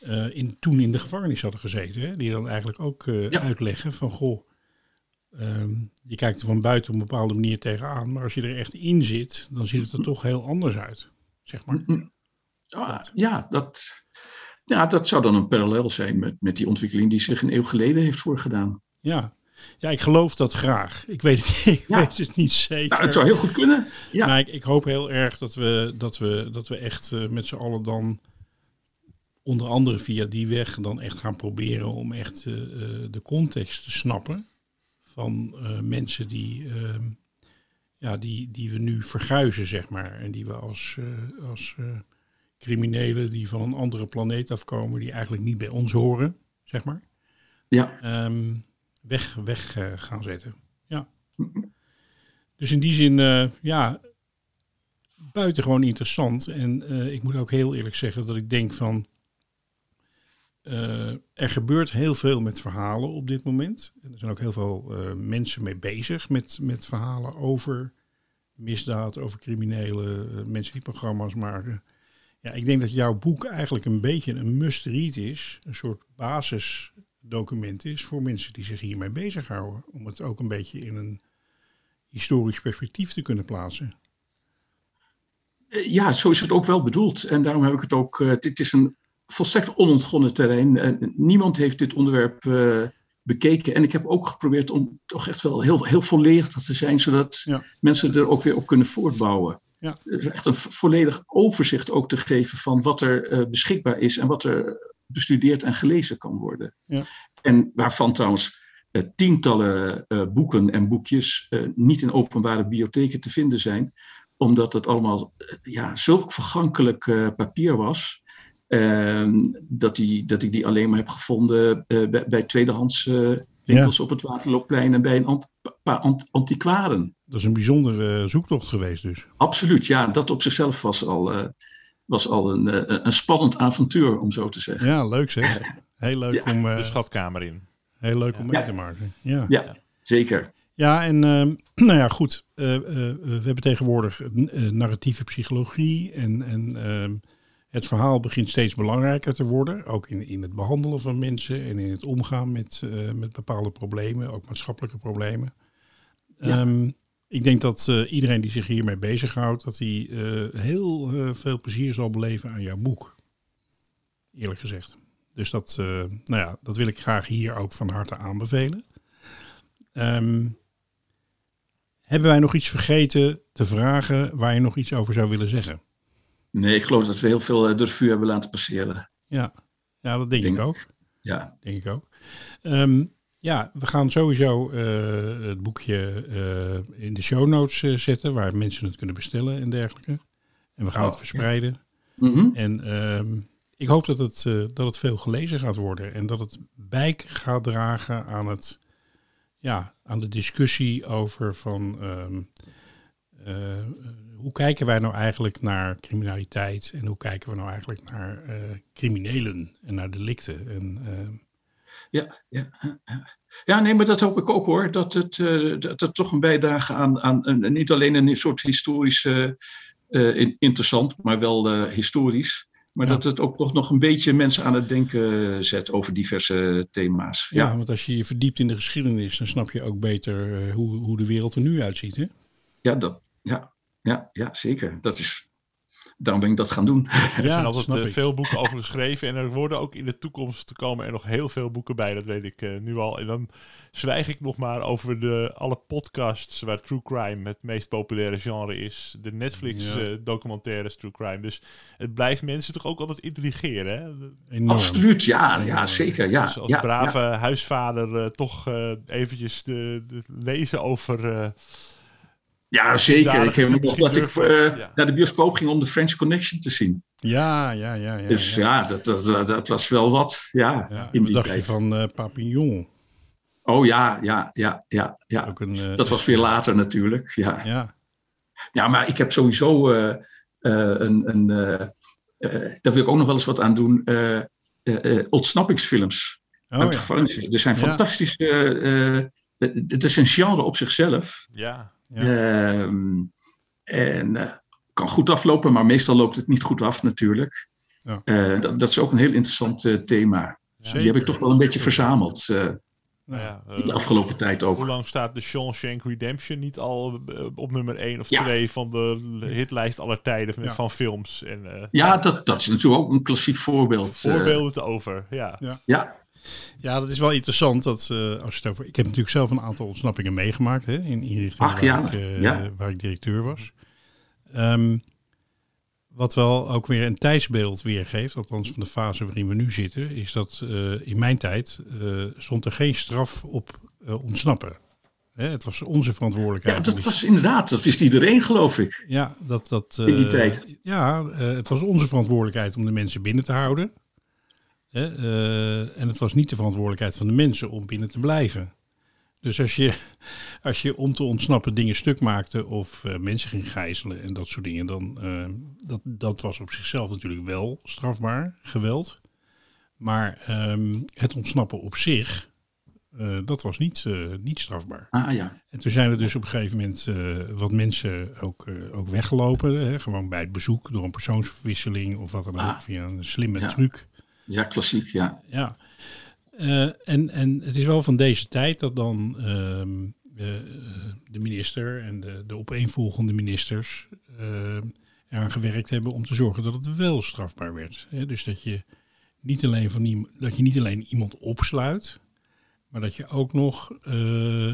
eh, in, toen in de gevangenis hadden gezeten. Hè? Die dan eigenlijk ook eh, Ja. uitleggen van goh, ehm, je kijkt er van buiten op een bepaalde manier tegenaan. Maar als je er echt in zit, dan ziet het er toch heel anders uit. Zeg maar. Ah, Dat. ja, dat, ja, dat zou dan een parallel zijn met, met die ontwikkeling die zich een eeuw geleden heeft voorgedaan. Ja, Ja, ik geloof dat graag. Ik weet het, ik Ja. weet het niet zeker. Nou, het zou heel goed kunnen. Ja. Maar ik, ik hoop heel erg dat we, dat we, dat we echt eh, met z'n allen dan, onder andere via die weg, dan echt gaan proberen om echt eh, eh, de context te snappen van mensen die, ehm, ja, die, die we nu verguizen, zeg maar. En die we als, als criminelen die van een andere planeet afkomen, die eigenlijk niet bij ons horen, zeg maar ja. ehm, weg, weg eh, gaan zetten. Ja. Dus in die zin, eh, ja, buitengewoon interessant. En eh, ik moet ook heel eerlijk zeggen dat ik denk van, er gebeurt heel veel met verhalen op dit moment. En er zijn ook heel veel mensen mee bezig met, met verhalen over misdaad, over criminelen, mensen die programma's maken. Ja, ik denk dat jouw boek eigenlijk een beetje een must-read is. Een soort basisdocument is voor mensen die zich hiermee bezighouden. Om het ook een beetje in een historisch perspectief te kunnen plaatsen. Eh, Ja, zo is het ook wel bedoeld. En daarom heb ik het ook. eh, dit is een volstrekt onontgonnen terrein. Eh, niemand heeft dit onderwerp eh, bekeken. En ik heb ook geprobeerd om toch echt wel heel, heel volledig te zijn, zodat Ja. mensen er ook weer op kunnen voortbouwen. Ja. Dus echt een vo- volledig overzicht ook te geven van wat er eh, beschikbaar is en wat er bestudeerd en gelezen kan worden. Ja. En waarvan trouwens eh, tientallen eh, boeken en boekjes eh, niet in openbare bibliotheken te vinden zijn omdat het allemaal ja, zulk vergankelijk papier was. ehm, dat, die, dat ik die alleen maar heb gevonden bij, bij tweedehands eh, winkels op het Waterloopplein en bij een ant- paar ant- antiquaren. Dat is een bijzondere zoektocht geweest dus. Absoluut, ja, dat op zichzelf was al, was al een, eh, een spannend avontuur, om zo te zeggen. Ja, leuk zeg. Heel leuk Ja. om, eh, De schatkamer in. heel leuk om mee Ja. te maken. Ja. Ja, zeker. Ja, en ehm, nou ja, goed. eh, eh, we hebben tegenwoordig narratieve psychologie. En, en ehm, het verhaal begint steeds belangrijker te worden. Ook in, in het behandelen van mensen en in het omgaan met, eh, met bepaalde problemen, ook maatschappelijke problemen. Ja. Ehm, ik denk dat eh, iedereen die zich hiermee bezighoudt, dat hij eh, heel eh, veel plezier zal beleven aan jouw boek. Eerlijk gezegd. Dus dat, nou ja, dat wil ik graag hier ook van harte aanbevelen. Ehm, hebben wij nog iets vergeten te vragen waar je nog iets over zou willen zeggen? Nee, ik geloof dat we heel veel de revue hebben laten passeren. Ja, ja dat denk, Denk ik ook. Ja, Denk ik ook. Ehm, ja, we gaan sowieso eh, het boekje eh, in de show notes eh, zetten, waar mensen het kunnen bestellen en dergelijke. En we gaan Oh, het verspreiden. Mhm. En ehm, ik hoop dat het, dat het veel gelezen gaat worden en dat het bij gaat dragen aan, het, ja, aan de discussie over van ehm, eh, hoe kijken wij nou eigenlijk naar criminaliteit en hoe kijken we nou eigenlijk naar criminelen en naar delicten. En, ehm, Ja, ja, ja, nee, maar dat hoop ik ook hoor. Dat het, eh, dat het toch een bijdrage aan, aan een, niet alleen een soort historisch eh, in- interessant, maar wel eh, historisch. Maar Ja. dat het ook toch nog een beetje mensen aan het denken zet over diverse thema's. ja. Ja, want als je je verdiept in de geschiedenis, dan snap je ook beter eh, hoe, hoe de wereld er nu uitziet. Hè? ja, dat, ja, ja, ja, zeker. Dat is, daarom ben ik dat gaan doen. Er zijn altijd eh, veel boeken over geschreven. En er worden ook in de toekomst komen er nog heel veel boeken bij. Dat weet ik eh, nu al. En dan zwijg ik nog maar over de, alle podcasts waar true crime het meest populaire genre is. De Netflix Ja. eh, documentaires true crime. Dus het blijft mensen toch ook altijd intrigeren. Hè? Enorm. Absoluut, ja, ja zeker. Ja, dus als ja, brave ja. huisvader eh, toch eh, eventjes de, de lezen over... Ja, zeker. Ik heb nog dat ik eh, naar de bioscoop ging om de French Connection te zien. Ja, ja, ja. ja, dus ja. dat, dat, dat was wel wat. Ja, in die dacht je van eh, Papillon? Oh ja, ja, ja, ja. ja. Eh, Dat was veel later natuurlijk. Ja, Ja, ja maar ik heb sowieso een. een daar wil ik ook nog wel eens wat aan doen. ontsnappingsfilms. oh, uit ja. Er zijn fantastische. het is een genre op zichzelf. ja, Ja. Ehm, en eh, kan goed aflopen, maar meestal loopt het niet goed af natuurlijk. Ja. Eh, dat, dat is ook een heel interessant eh, thema. Die heb ik toch wel een beetje verzameld eh, nou ja, de afgelopen tijd Hoe ook. lang staat de Shawshank Redemption niet al op nummer 1 of Ja. 2 van de hitlijst aller tijden van, films? En, Ja, dat, dat is natuurlijk ook een klassiek voorbeeld. Voorbeelden te over, ja. Ja. Ja, dat is wel interessant. Dat, eh, als je het over, ik heb natuurlijk zelf een aantal ontsnappingen meegemaakt hè, in inrichtingen Ach, waar, ik, eh, ja. waar ik directeur was. Ehm, wat wel ook weer een tijdsbeeld weergeeft, althans van de fase waarin we nu zitten, is dat eh, in mijn tijd stond er geen straf op ontsnappen. Hè, het was onze verantwoordelijkheid. Ja, dat was inderdaad, dat wist iedereen, geloof ik. ja, dat, dat, In die tijd. Ja, het was onze verantwoordelijkheid om de mensen binnen te houden. Eh, en het was niet de verantwoordelijkheid van de mensen om binnen te blijven. Dus als je, als je om te ontsnappen dingen stuk maakte of eh, mensen ging gijzelen en dat soort dingen, dan eh, dat, dat was op zichzelf natuurlijk wel strafbaar, geweld. Maar ehm, het ontsnappen op zich, dat was niet, niet strafbaar. Ah ja, En toen zijn er dus op een gegeven moment wat mensen ook, ook weggelopen. Hè, gewoon bij het bezoek door een persoonsverwisseling of wat dan ook. Ah. Via een slimme Ja. truc. Ja klassiek, ja. Ja. Eh, en, en het is wel van deze tijd dat dan ehm, eh, de minister en de, de opeenvolgende ministers eh, eraan gewerkt hebben om te zorgen dat het wel strafbaar werd. Dus dat je, niet alleen van dat je niet alleen iemand opsluit, maar dat je ook nog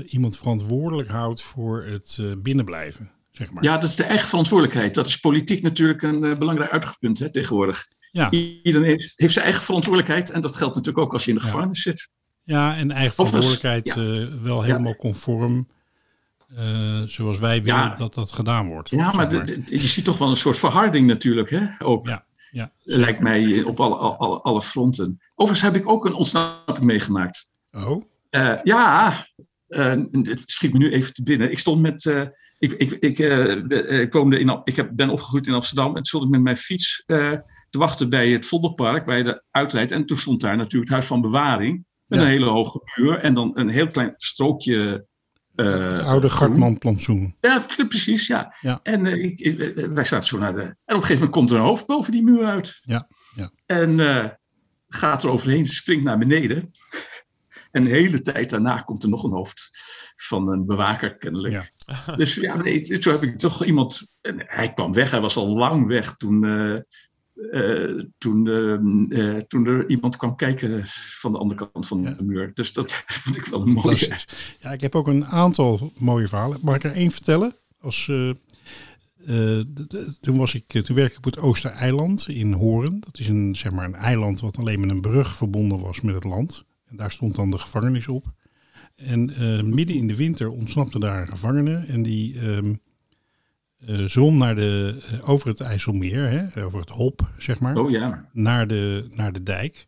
iemand verantwoordelijk houdt voor het binnenblijven. Zeg maar. Ja, dat is de eigen verantwoordelijkheid. Dat is politiek natuurlijk een belangrijk uitgangspunt hè, tegenwoordig. Ja. Iedereen heeft, heeft zijn eigen verantwoordelijkheid. En dat geldt natuurlijk ook als je in de gevangenis zit. Ja, en eigen verantwoordelijkheid eh, wel helemaal conform eh, zoals wij willen dat dat gedaan wordt. Ja, maar zeg de- de- je ziet toch wel een soort verharding natuurlijk. Hè? Ook, Ja, ja. lijkt mij op alle, alle, alle fronten. Overigens heb ik ook een ontsnapping meegemaakt. Oh, Eh, ja, het schiet me nu even te binnen. Ik stond met. ik, ik, ik, ik woonde in, ik heb, ben opgegroeid in Amsterdam. En stond ik met mijn fiets te wachten bij het Vondelpark, bij de uitleid. En toen stond daar natuurlijk het Huis van Bewaring. Met Ja. een hele hoge muur. En dan een heel klein strookje. eh, het oude. Gartman-plantsoen. Ja, precies, ja. Ja. En eh, ik, ik- eh, wij zaten zo naar de. En op een gegeven moment komt er een hoofd boven die muur uit. Ja, ja. En gaat er overheen, springt naar beneden. En de hele tijd daarna komt er nog een hoofd van een bewaker, kennelijk. Dus ja, nee, toen heb ik toch iemand. En hij kwam weg, hij was al lang weg toen. Eh, toen, eh, eh, toen er iemand kwam kijken van de andere kant van Ja. de muur. Dus dat vond ik wel een mooie. Ja, ik heb ook een aantal mooie verhalen. Mag ik er één vertellen? Als, eh, toen, was ik, toen werkte ik op het Oostereiland in Horen. Dat is een, zeg maar een eiland wat alleen met een brug verbonden was met het land. En daar stond dan de gevangenis op. En midden in de winter ontsnapte daar een gevangene. En die eh, zwom naar de, eh, over het IJsselmeer, hè, over het Hop, zeg maar Oh ja. naar de, naar de dijk.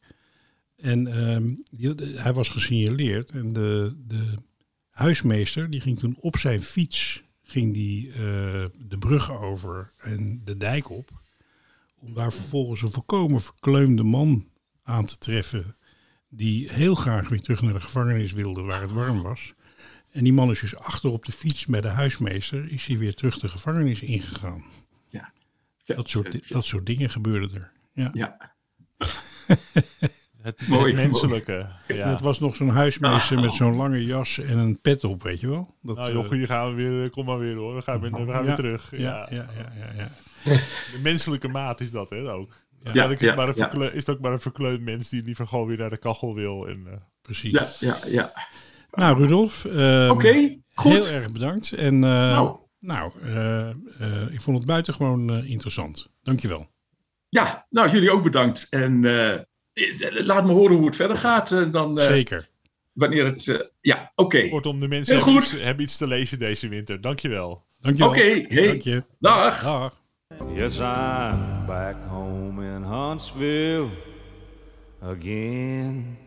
En ehm, die, de- hij was gesignaleerd. En de, de huismeester die ging toen op zijn fiets ging die, eh, de brug over en de dijk op. Om daar vervolgens een volkomen verkleumde man aan te treffen. Die heel graag weer terug naar de gevangenis wilde waar het warm was. En die man is dus achter op de fiets bij de huismeester. Is hij weer terug de gevangenis ingegaan. Ja. Dat soort, dat soort dingen gebeurden er. Ja. Ja. Het, Mooi, het menselijke. En Ja. het was nog zo'n huismeester met zo'n lange jas en een pet op, weet je wel? Dat, Nou eh, joh, hier gaan we weer. Kom maar weer hoor. We gaan weer, we gaan Ja. weer terug. Ja. ja, ja, ja, ja, ja. De menselijke maat is dat hè ook. Ja, Eigenlijk is, ja, het maar een ja. is het ook maar een verkleund mens die liever gewoon weer naar de kachel wil. En, eh, precies. Ja, ja, ja. Nou, Rudolf, ehm, Oké, goed. heel erg bedankt. En eh, Nou. nou, eh, eh, ik vond het buitengewoon eh, interessant. Dankjewel. Ja, nou, jullie ook bedankt. En eh, laat me horen hoe het verder gaat. dan, eh, Zeker. wanneer het. eh, ja, oké. kortom, de mensen hebben goed. iets, hebben iets te lezen deze winter. Dankjewel. Dankjewel. Oké, hey. Dank je. Dag. Dag. Yes, I'm back home in Huntsville again.